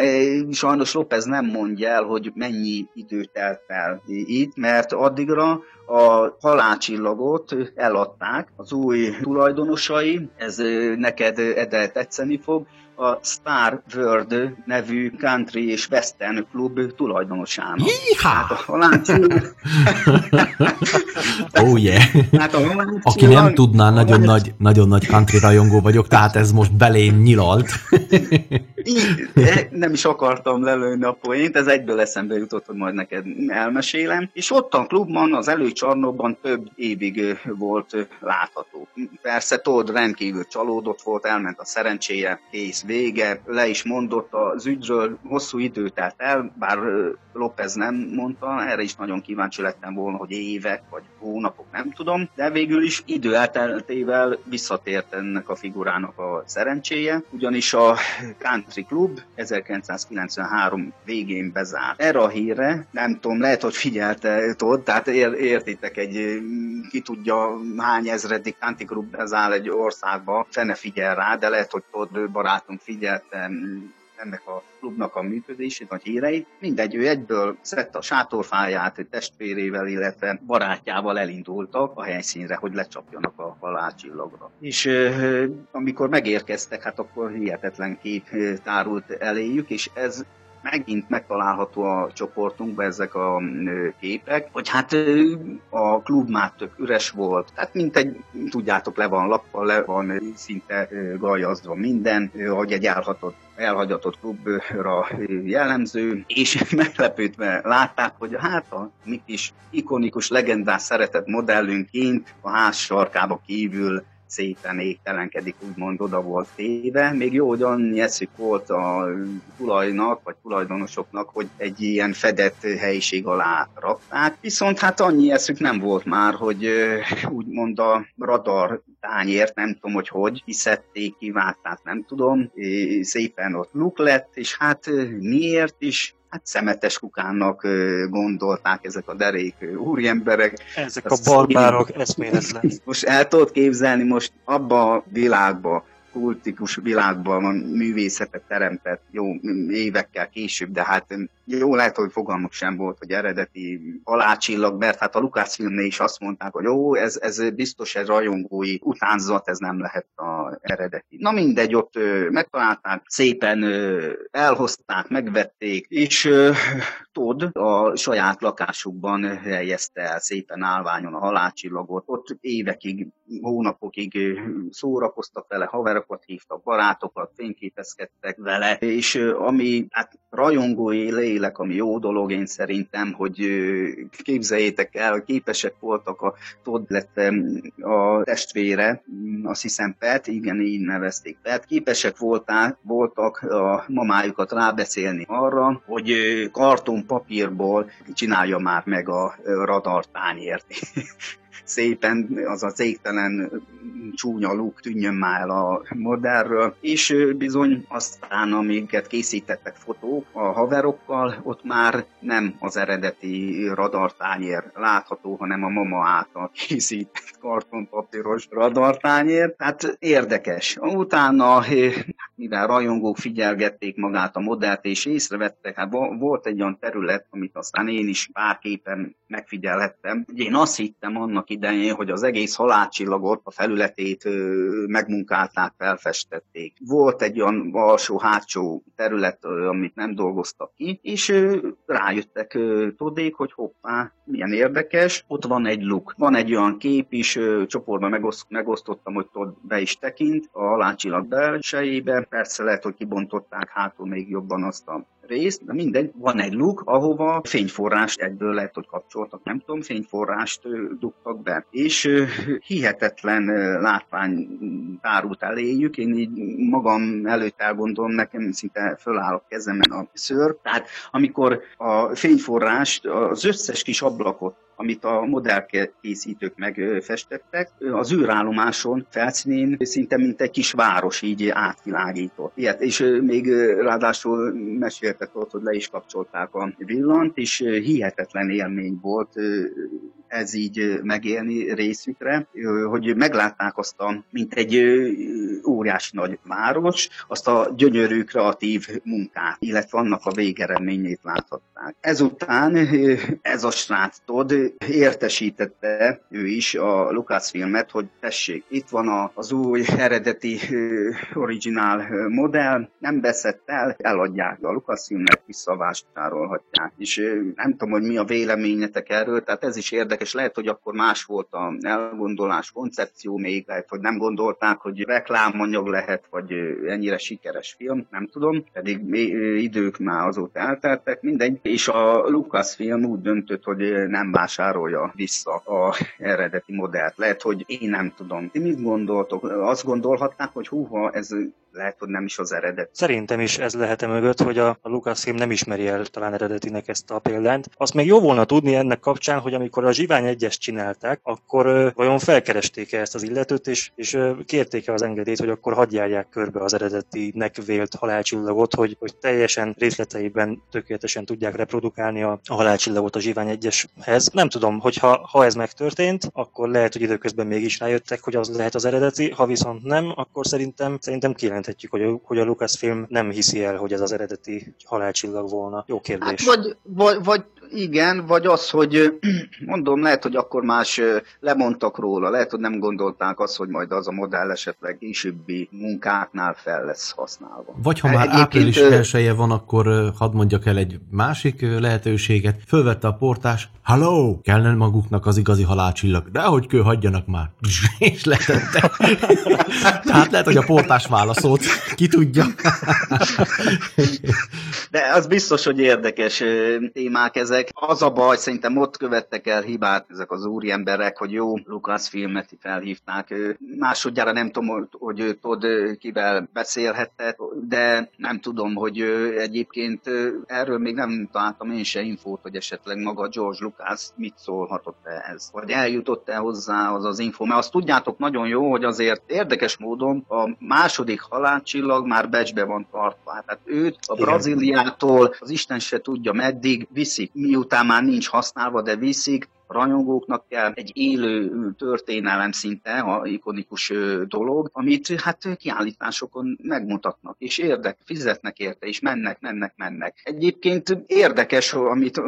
sajnos López nem mondja el, hogy mennyi idő telt el itt, mert addigra a halálcsillagot eladták az új tulajdonosai, ez neked Ede tetszeni fog, a Star World nevű country és western klub tulajdonosának. Hát a halálcsillag... Oh yeah. Hát a halálcsillag... Aki nem tudná, nagyon nagy, nagyon nagy country rajongó vagyok, tehát ez most belém nyilalt. Nem is akartam lelőni a poént, ez egyből eszembe jutott, hogy majd neked elmesélem. És ott a klubban, az előcsarnokban több évig volt látható. Persze Todd rendkívül csalódott volt, elment a szerencséje, kész, vége, le is mondott az ügyről, hosszú idő telt el, bár López nem mondta, erre is nagyon kíváncsi lettem volna, hogy évek vagy hónapok, nem tudom, de végül is idő elteltével visszatért ennek a figurának a szerencséje, ugyanis a Country Club 1993 végén bezárt. Erre a hírre, nem tudom, lehet, hogy figyelte Todd, tehát ér, értitek egy ki tudja hány ezredik Country Club bezár egy országba, se ne figyel rá, de lehet, hogy Todd barátunk figyelte ennek a klubnak a működését, vagy híreit. Mindegy, ő egyből szedte a sátorfáját, testvérével, illetve barátjával elindultak a helyszínre, hogy lecsapjanak a halálcsillagra. És amikor megérkeztek, hát akkor hihetetlen kép tárult eléjük, és ez megint megtalálható a csoportunkban ezek a ö, képek, hogy hát a klub már tök üres volt, tehát mint egy, tudjátok, le van lappa, le van szinte gajazva minden, ö, ahogy egy elhatott elhagyatott klubra jellemző, és <laughs> meglepődve látták, hogy hát a mi kis ikonikus, legendás szeretett modellünként a ház sarkába kívül szépen égtelenkedik, úgymond oda volt téve. Még jó, hogy annyi eszük volt a tulajnak, vagy tulajdonosoknak, hogy egy ilyen fedett helyiség alá rakták. Viszont hát annyi eszük nem volt már, hogy úgymond a radar tányért, nem tudom, hogy hogy, kiszedték, kivágták, nem tudom, szépen ott luk lett, és hát miért is, hát szemetes kukának gondolták ezek a derék úriemberek. Ezek a barbárok eszméletlen. <laughs> Most el tudod képzelni, most abba a világba, kultikus világban művészetet teremtett jó évekkel később, de hát jó lehet, hogy fogalmuk sem volt, hogy eredeti alácsillag, mert hát a Lukács filmnél is azt mondták, hogy jó, ez, ez biztos egy rajongói utánzat, ez nem lehet a eredeti. Na mindegy, ott ö, megtalálták, szépen ö, elhozták, megvették, és ö, Todd a saját lakásukban helyezte el szépen állványon a halálcsillagot, ott évekig, hónapokig szórakoztak vele, haverokat hívtak, barátokat, fényképezkedtek vele, és ö, ami hát rajongói lélek, ami jó dolog én szerintem, hogy képzeljétek el, képesek voltak a Todd lett a testvére, azt hiszem Pet, igen, így nevezték Pet, képesek volták, voltak a mamájukat rábeszélni arra, hogy kartonpapírból csinálja már meg a radartányért <laughs> szépen az a cégtelen csúnya luk tűnjön már a modellről, és bizony aztán, amiket készítettek fotók a haverokkal, ott már nem az eredeti radartányér látható, hanem a mama által készített kartonpapíros radartányér. Tehát érdekes. Utána, mivel rajongók figyelgették magát a modellt, és észrevettek, hát volt egy olyan terület, amit aztán én is pár képen megfigyelhettem. Én azt hittem annak idején, hogy az egész halálcsillagot, a felületét megmunkálták, felfestették. Volt egy olyan alsó-hátsó terület, amit nem dolgoztak ki, és rájöttek tudék, hogy hoppá, milyen érdekes, ott van egy luk. Van egy olyan kép is, csoportban megoszt, megosztottam, hogy ott be is tekint a halálcsillag belsejébe. Persze lehet, hogy kibontották hátul még jobban azt a részt, de mindegy, van egy luk, ahova fényforrást egyből lehet, hogy kapcsoltak, nem tudom, fényforrást dugtak be. És hihetetlen látvány tárult eléjük, én így magam előtt elgondolom, nekem szinte föláll a kezemen a szőr. Tehát amikor a fényforrást, az összes kis ablakot amit a modellkészítők megfestettek, az űrállomáson felszínén szinte mint egy kis város így átvilágított. Ilyet, és még ráadásul meséltek ott, hogy le is kapcsolták a villant, és hihetetlen élmény volt ez így megélni részükre, hogy meglátták azt a, mint egy óriási nagy város, azt a gyönyörű kreatív munkát, illetve annak a végeredményét láthatták. Ezután ez a srác Todd értesítette ő is a Lucasfilmet, hogy tessék, itt van az új eredeti originál modell, nem beszett el, eladják a Lucasfilmet, visszavásárolhatják. És nem tudom, hogy mi a véleményetek erről, tehát ez is érdekes, lehet, hogy akkor más volt a elgondolás, koncepció még, lehet, hogy nem gondolták, hogy reklámanyag lehet, vagy ennyire sikeres film, nem tudom, pedig idők már azóta elteltek, mindegy, és a Lucasfilm úgy döntött, hogy nem vásárolja vissza a eredeti modellt. Lehet, hogy én nem tudom. Ti mit gondoltok? Azt gondolhatnák, hogy húha, ez lehet, hogy nem is az eredet. Szerintem is ez lehet -e mögött, hogy a, a Lucasfilm nem ismeri el talán eredetinek ezt a példányt. Azt még jó volna tudni ennek kapcsán, hogy amikor a Zsivány egyes csinálták, akkor ö, vajon felkeresték-e ezt az illetőt, és, és ö, kérték-e az engedélyt, hogy akkor hagyjálják körbe az eredetinek vélt halálcsillagot, hogy, hogy teljesen részleteiben tökéletesen tudják reprodukálni a, a halálcsillagot a Zsivány egyeshez. Nem tudom, hogyha ha ez megtörtént, akkor lehet, hogy időközben mégis rájöttek, hogy az lehet az eredeti, ha viszont nem, akkor szerintem, szerintem kijelenthetjük, hogy a, hogy a Lucasfilm nem hiszi el, hogy ez az eredeti halálcsillag volna. Jó kérdés. Hát vagy, vagy, vagy igen, vagy az, hogy <clears throat> mondom, lehet, hogy akkor más lemondtak róla, lehet, hogy nem gondolták azt, hogy majd az a modell esetleg későbbi munkáknál fel lesz használva. Vagy ha már Egyébként, április elsője van, akkor hadd mondjak el egy másik lehetőséget. Fölvette a portás, Hello! Kellene maguknak az igazi halálcsillag, de hogy kő hagyjanak már. <laughs> És letette. <laughs> Tehát lehet, hogy a portás válaszolt. Ki tudja. <laughs> de az biztos, hogy érdekes témák ezek. Az a baj, szerintem ott követtek el hibát ezek az úri emberek, hogy jó, Lucas filmet felhívták. Másodjára nem tudom, hogy Todd kivel beszélhetett, de nem tudom, hogy egyébként erről még nem találtam én se infót, hogy esetleg maga George Lucas mit szólhatott ehhez, vagy eljutott-e hozzá az az info, mert azt tudjátok nagyon jó, hogy azért érdekes módon a második halálcsillag már becsbe van tartva. Tehát őt a Brazíliától az Isten se tudja meddig viszik, miután már nincs használva, de viszik, rajongóknak kell egy élő történelem szinte, a ikonikus dolog, amit hát kiállításokon megmutatnak, és érdek, fizetnek érte, és mennek, mennek, mennek. Egyébként érdekes, amit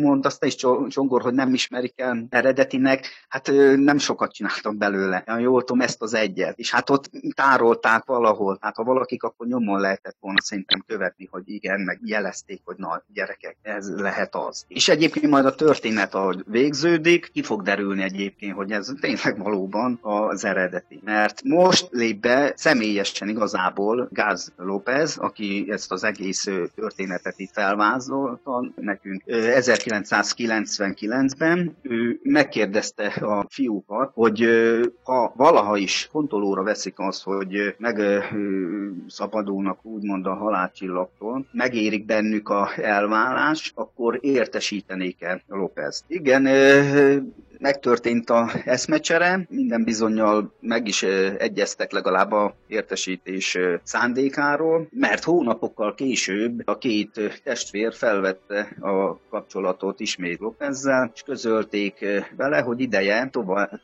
mondasz te is, Csongor, hogy nem ismerik el eredetinek, hát nem sokat csináltam belőle. Jól tudom, ezt az egyet. És hát ott tárolták valahol. Hát ha valakik, akkor nyomon lehetett volna szerintem követni, hogy igen, meg jelezték, hogy na gyerekek, ez lehet az. És egyébként majd a történet, ahogy végződik, ki fog derülni egyébként, hogy ez tényleg valóban az eredeti. Mert most lép be személyesen igazából Gáz López, aki ezt az egész történetet itt felvázolta nekünk 1999-ben. Ő megkérdezte a fiúkat, hogy ha valaha is fontolóra veszik azt, hogy megszabadulnak úgymond a halálcsillagtól, megérik bennük a elvállás, akkor értesítenék-e López. Igen, ten e, megtörtént a eszmecsere, minden bizonyal meg is egyeztek legalább a értesítés szándékáról, mert hónapokkal később a két testvér felvette a kapcsolatot ismét Lopezzel, és közölték vele, hogy ideje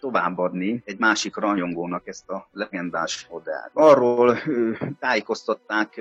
továbbadni egy másik rajongónak ezt a legendás modellt. Arról tájékoztatták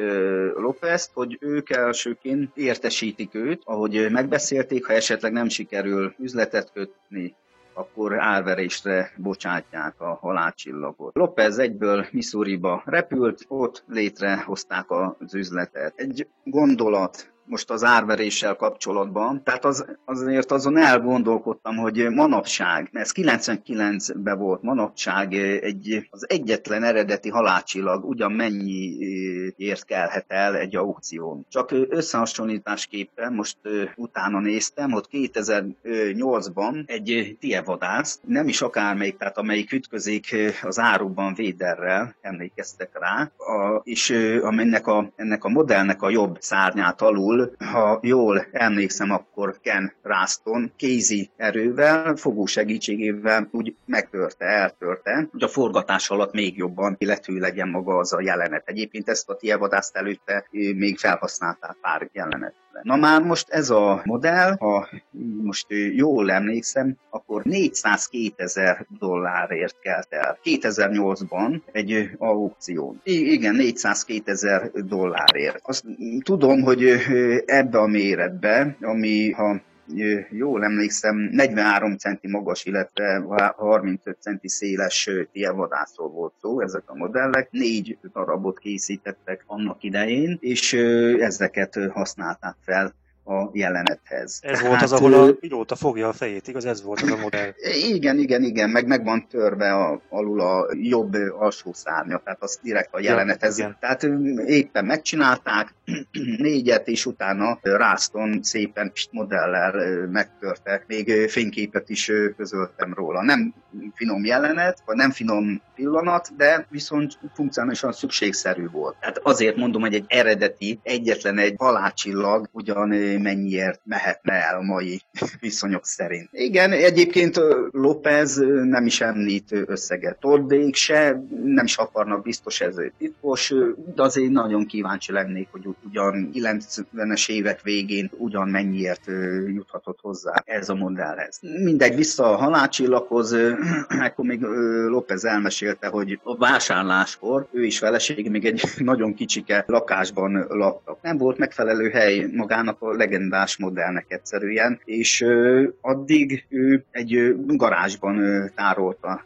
Lopezt, hogy ők elsőként értesítik őt, ahogy megbeszélték, ha esetleg nem sikerül üzletet kötni akkor álverésre bocsátják a halálcsillagot. Lopez egyből Missouriba repült, ott létrehozták az üzletet. Egy gondolat most az árveréssel kapcsolatban. Tehát az, azért azon elgondolkodtam, hogy manapság, ez 99-ben volt manapság, egy, az egyetlen eredeti halálcsillag ugyan mennyiért kelhet el egy aukción. Csak összehasonlításképpen most utána néztem, ott 2008-ban egy tievadász, nem is akármelyik, tehát amelyik ütközik az árukban Véderrel, emlékeztek rá, a, és aminek a, ennek a modellnek a jobb szárnyát alul, ha jól emlékszem, akkor Ken Raston kézi erővel, fogó segítségével úgy megtörte, eltörte, hogy a forgatás alatt még jobban illető legyen maga az a jelenet. Egyébként ezt a tievadászt előtte még felhasználták pár jelenet. Na már most ez a modell, ha most jól emlékszem, akkor 402 ezer dollárért kelt el. 2008-ban egy aukción. I- igen, 402 ezer dollárért. Azt tudom, hogy ebbe a méretbe, ami ha jól emlékszem, 43 centi magas, illetve 35 centi széles télvadászról volt szó, ezek a modellek. Négy darabot készítettek annak idején, és ezeket használták fel a jelenethez. Ez Tehát, volt az, ahol a pilóta fogja a fejét, igaz? Ez volt az a modell. Igen, igen, igen, meg meg van törve a, alul a jobb alsó szárnya, tehát az direkt a jelenethez. Ja, tehát éppen megcsinálták, <clears throat> négyet, és utána Ráston szépen modellel megtörtek. Még fényképet is közöltem róla. Nem finom jelenet, vagy nem finom pillanat, de viszont funkcionálisan szükségszerű volt. Tehát azért mondom, hogy egy eredeti, egyetlen egy halálcsillag ugyan mennyiért mehetne el a mai <laughs> viszonyok szerint. Igen, egyébként López nem is említ összeget. Toddék se, nem is akarnak biztos ez titkos, de azért nagyon kíváncsi lennék, hogy ugyan 90-es évek végén ugyan mennyiért juthatott hozzá ez a modellhez. Mindegy, vissza a halálcsillaghoz, akkor <clears throat> még López elmesélte, hogy a vásárláskor ő is feleség még egy <laughs> nagyon kicsike lakásban laktak. Nem volt megfelelő hely magának a legendás modellnek egyszerűen, és addig ő egy garázsban tárolta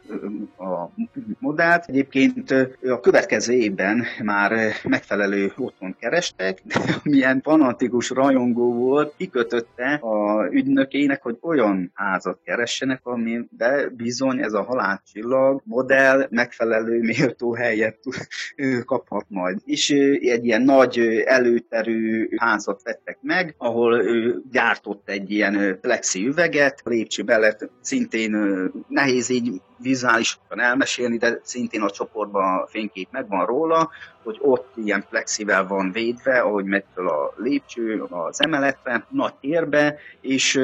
a modellt. Egyébként a következő évben már megfelelő otthon kerestek, de <laughs> milyen fanatikus rajongó volt, kikötötte a ügynökének, hogy olyan házat keressenek, amiben bizony ez a halálcsillag modell megfelelő méltó helyet <laughs> kaphat majd. És egy ilyen nagy előterű házat vettek meg, ahol gyártott egy ilyen plexi üveget, lépcső mellett szintén nehéz így vizuálisan elmesélni, de szintén a csoportban a fénykép megvan róla, hogy ott ilyen plexivel van védve, ahogy megy fel a lépcső az emeletre, nagy térbe, és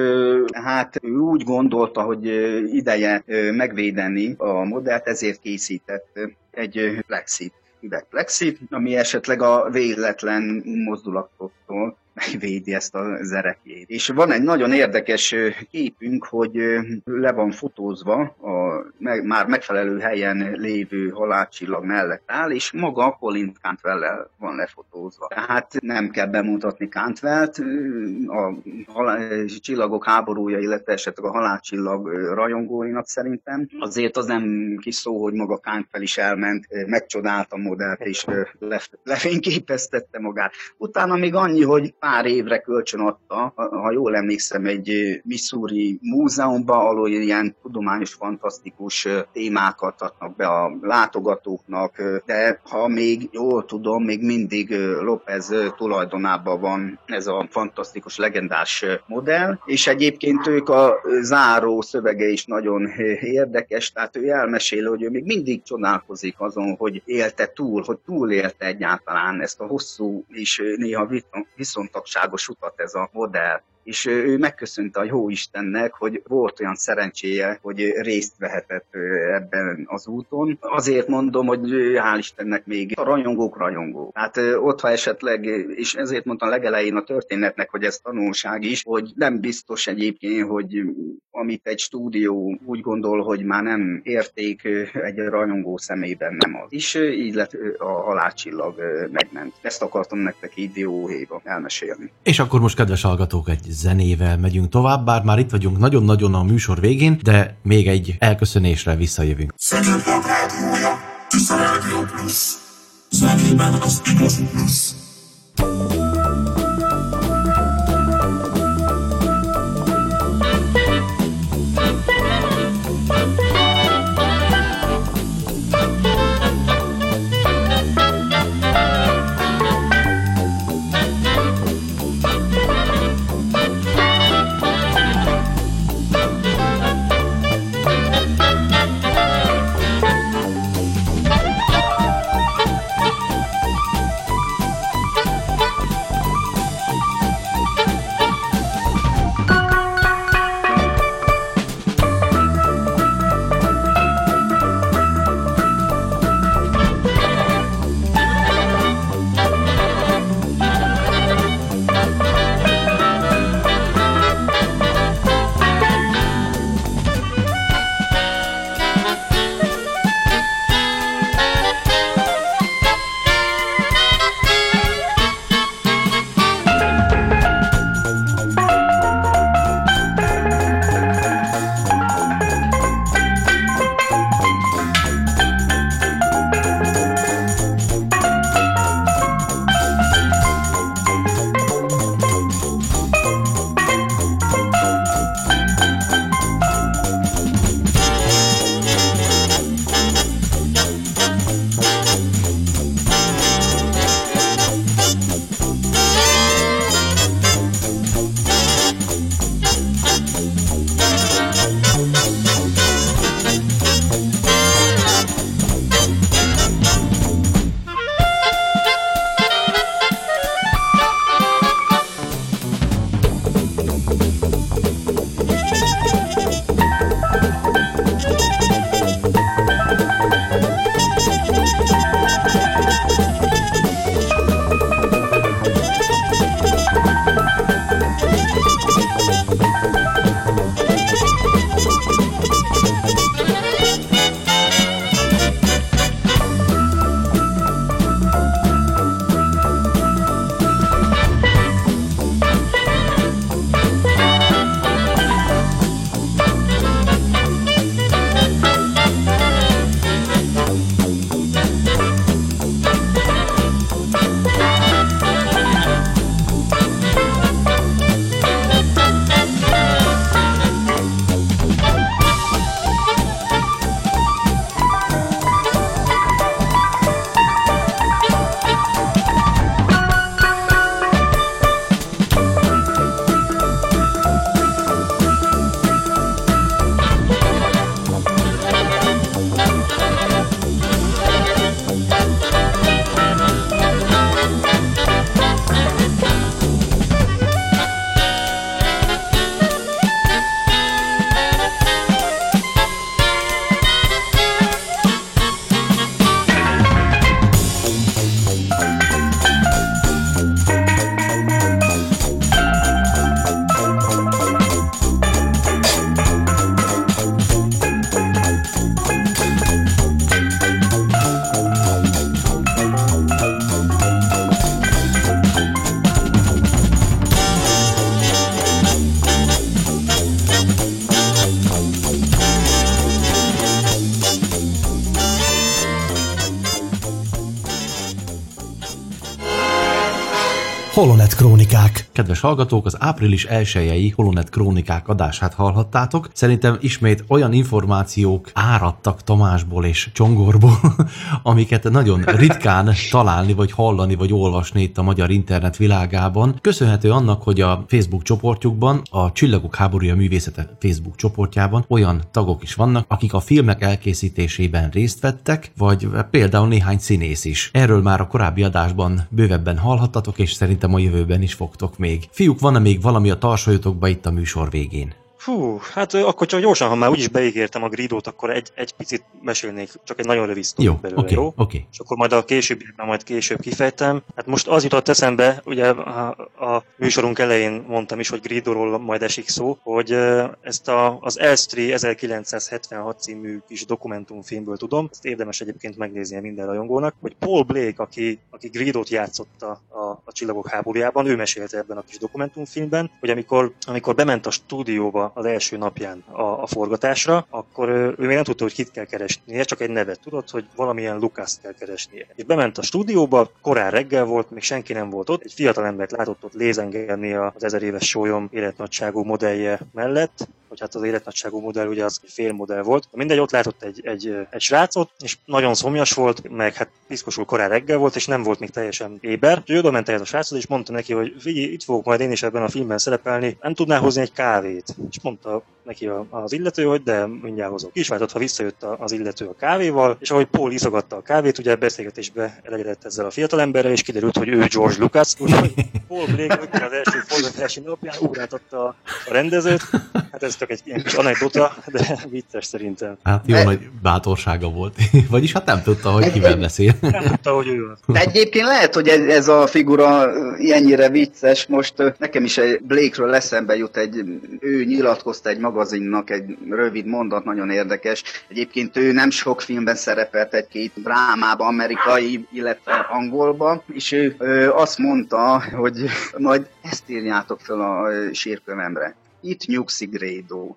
hát ő úgy gondolta, hogy ideje megvédeni a modellt, ezért készített egy plexit üvegplexit, ami esetleg a véletlen mozdulatoktól <laughs> megvédi ezt a zerekjét. És van egy nagyon érdekes képünk, hogy le van fotózva a meg, már megfelelő helyen lévő halálcsillag mellett áll, és maga Colin cantwell van lefotózva. Tehát nem kell bemutatni Cantwell-t, a halál, csillagok háborúja, illetve esetleg a halálcsillag rajongóinak szerintem. Azért az nem kis szó, hogy maga Cantwell is elment, megcsodálta modellt, és lefényképeztette magát. Utána még annyi, hogy pár évre kölcsön adta, ha jól emlékszem, egy Missouri múzeumban, ahol ilyen tudományos, fantasztikus témákat adnak be a látogatóknak, de ha még jól tudom, még mindig López tulajdonában van ez a fantasztikus, legendás modell, és egyébként ők a záró szövege is nagyon érdekes, tehát ő elmesél, hogy ő még mindig csodálkozik azon, hogy élte túl, hogy túlélte egyáltalán ezt a hosszú és néha viszontagságos utat ez a modell és ő megköszönte a jó Istennek, hogy volt olyan szerencséje, hogy részt vehetett ebben az úton. Azért mondom, hogy hál' Istennek még a rajongók rajongó. Hát ott, ha esetleg, és ezért mondtam legelején a történetnek, hogy ez tanulság is, hogy nem biztos egyébként, hogy amit egy stúdió úgy gondol, hogy már nem érték egy rajongó szemében nem az. És így lett a halálcsillag megment. Ezt akartam nektek így dióhéjba elmesélni. És akkor most, kedves hallgatók, egy zenével megyünk tovább, bár már itt vagyunk nagyon-nagyon a műsor végén, de még egy elköszönésre visszajövünk. Szeged Rádiója, Tisza Rádió Plus, zenében az igazi plusz. Holonet Krónikák. Kedves hallgatók, az április 1 Holonet Krónikák adását hallhattátok. Szerintem ismét olyan információk áradtak Tamásból és Csongorból, <laughs> amiket nagyon ritkán találni, vagy hallani, vagy olvasni itt a magyar internet világában. Köszönhető annak, hogy a Facebook csoportjukban, a Csillagok háborúja művészete Facebook csoportjában olyan tagok is vannak, akik a filmek elkészítésében részt vettek, vagy például néhány színész is. Erről már a korábbi adásban bővebben hallhattatok, és szerintem a jövőben is fogtok még. Fiúk, van-e még valami a tarsajotokba itt a műsor végén? Fú, hát akkor csak gyorsan, ha már úgyis beígértem a gridót, akkor egy, egy picit mesélnék, csak egy nagyon rövid sztori belőle, oké, jó? oké. És akkor majd a későbbiekben majd később kifejtem. Hát most az jutott eszembe, ugye a, a műsorunk elején mondtam is, hogy Gridóról majd esik szó, hogy ezt a, az Elstree 1976 című kis dokumentumfilmből tudom, ezt érdemes egyébként megnéznie minden rajongónak, hogy Paul Blake, aki, aki Gridót játszotta a, a Csillagok háborújában, ő mesélte ebben a kis dokumentumfilmben, hogy amikor, amikor bement a stúdióba az első napján a, a forgatásra, akkor ö, ő még nem tudta, hogy kit kell keresnie, csak egy nevet tudott, hogy valamilyen Lucas kell keresnie. És bement a stúdióba, korán reggel volt, még senki nem volt ott, egy fiatal embert látott ott lézengelni az ezer éves sólyom életnagyságú modellje mellett, hogy hát az életnagyságú modell ugye az egy félmodell volt. Mindegy, ott látott egy, egy, egy srácot, és nagyon szomjas volt, meg hát piszkosul korán reggel volt, és nem volt még teljesen éber. Úgyhogy oda ment ehhez a srácot, és mondta neki, hogy figyelj, itt fogok majd én is ebben a filmben szerepelni, nem tudnál hozni egy kávét. És mondta neki az illető, hogy de mindjárt hozok. Is ha visszajött az illető a kávéval, és ahogy Paul iszogatta a kávét, ugye beszélgetésbe elegedett ezzel a fiatalemberrel, és kiderült, hogy ő George Lucas, úgyhogy Paul Blake az első forgatási napján ugráltatta a rendezőt. Hát ez csak egy ilyen kis anekdota, de vicces szerintem. Hát jó nagy bátorsága volt. <laughs> Vagyis hát nem tudta, hogy kivel beszél. Nem tudta, hogy ő az. De egyébként lehet, hogy ez, ez a figura ennyire vicces. Most nekem is egy Blake-ről eszembe jut egy, ő nyilatkozta egy magazinnak egy rövid mondat, nagyon érdekes. Egyébként ő nem sok filmben szerepelt, egy-két drámában, amerikai, illetve angolban, és ő ö, azt mondta, hogy majd ezt írjátok fel a sírkövemre. Itt nyugszik Grédó. <laughs>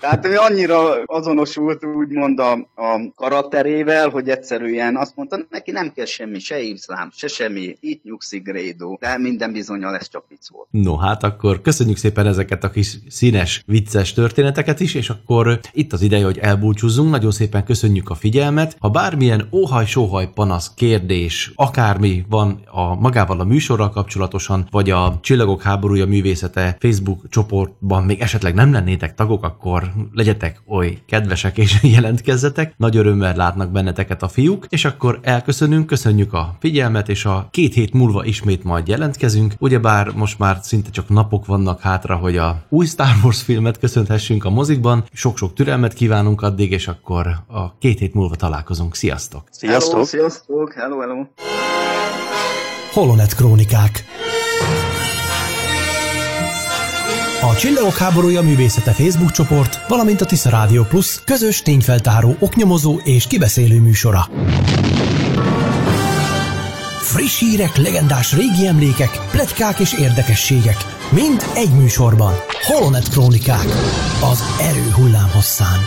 Tehát ő annyira azonosult úgymond a, a karakterével, hogy egyszerűen azt mondta, neki nem kell semmi, se iszlám, se semmi, itt nyugszik Grédó. De minden bizonyal ez csak vicc volt. No, hát akkor köszönjük szépen ezeket a kis színes, vicces történeteket is, és akkor itt az ideje, hogy elbúcsúzzunk. Nagyon szépen köszönjük a figyelmet. Ha bármilyen óhaj, sóhaj, panasz, kérdés, akármi van a magával a műsorral kapcsolatosan, vagy a Csillagok háborúja művészete Facebook csoportban még esetleg nem lennétek tagok, akkor legyetek oly kedvesek és <laughs> jelentkezzetek. Nagy örömmel látnak benneteket a fiúk, és akkor elköszönünk, köszönjük a figyelmet, és a két hét múlva ismét majd jelentkezünk. Ugyebár most már szinte csak napok vannak hátra, hogy a új Star Wars filmet köszönhessünk a mozikban. Sok-sok türelmet kívánunk addig, és akkor a két hét múlva találkozunk. Sziasztok! Hello, sziasztok! Hello, hello! Holonet Krónikák A Csillagok háborúja művészete Facebook csoport, valamint a Tisza Rádió Plus közös tényfeltáró, oknyomozó és kibeszélő műsora. Friss hírek, legendás régi emlékek, pletykák és érdekességek. Mind egy műsorban. Holonet Krónikák. Az erő hullámhosszán.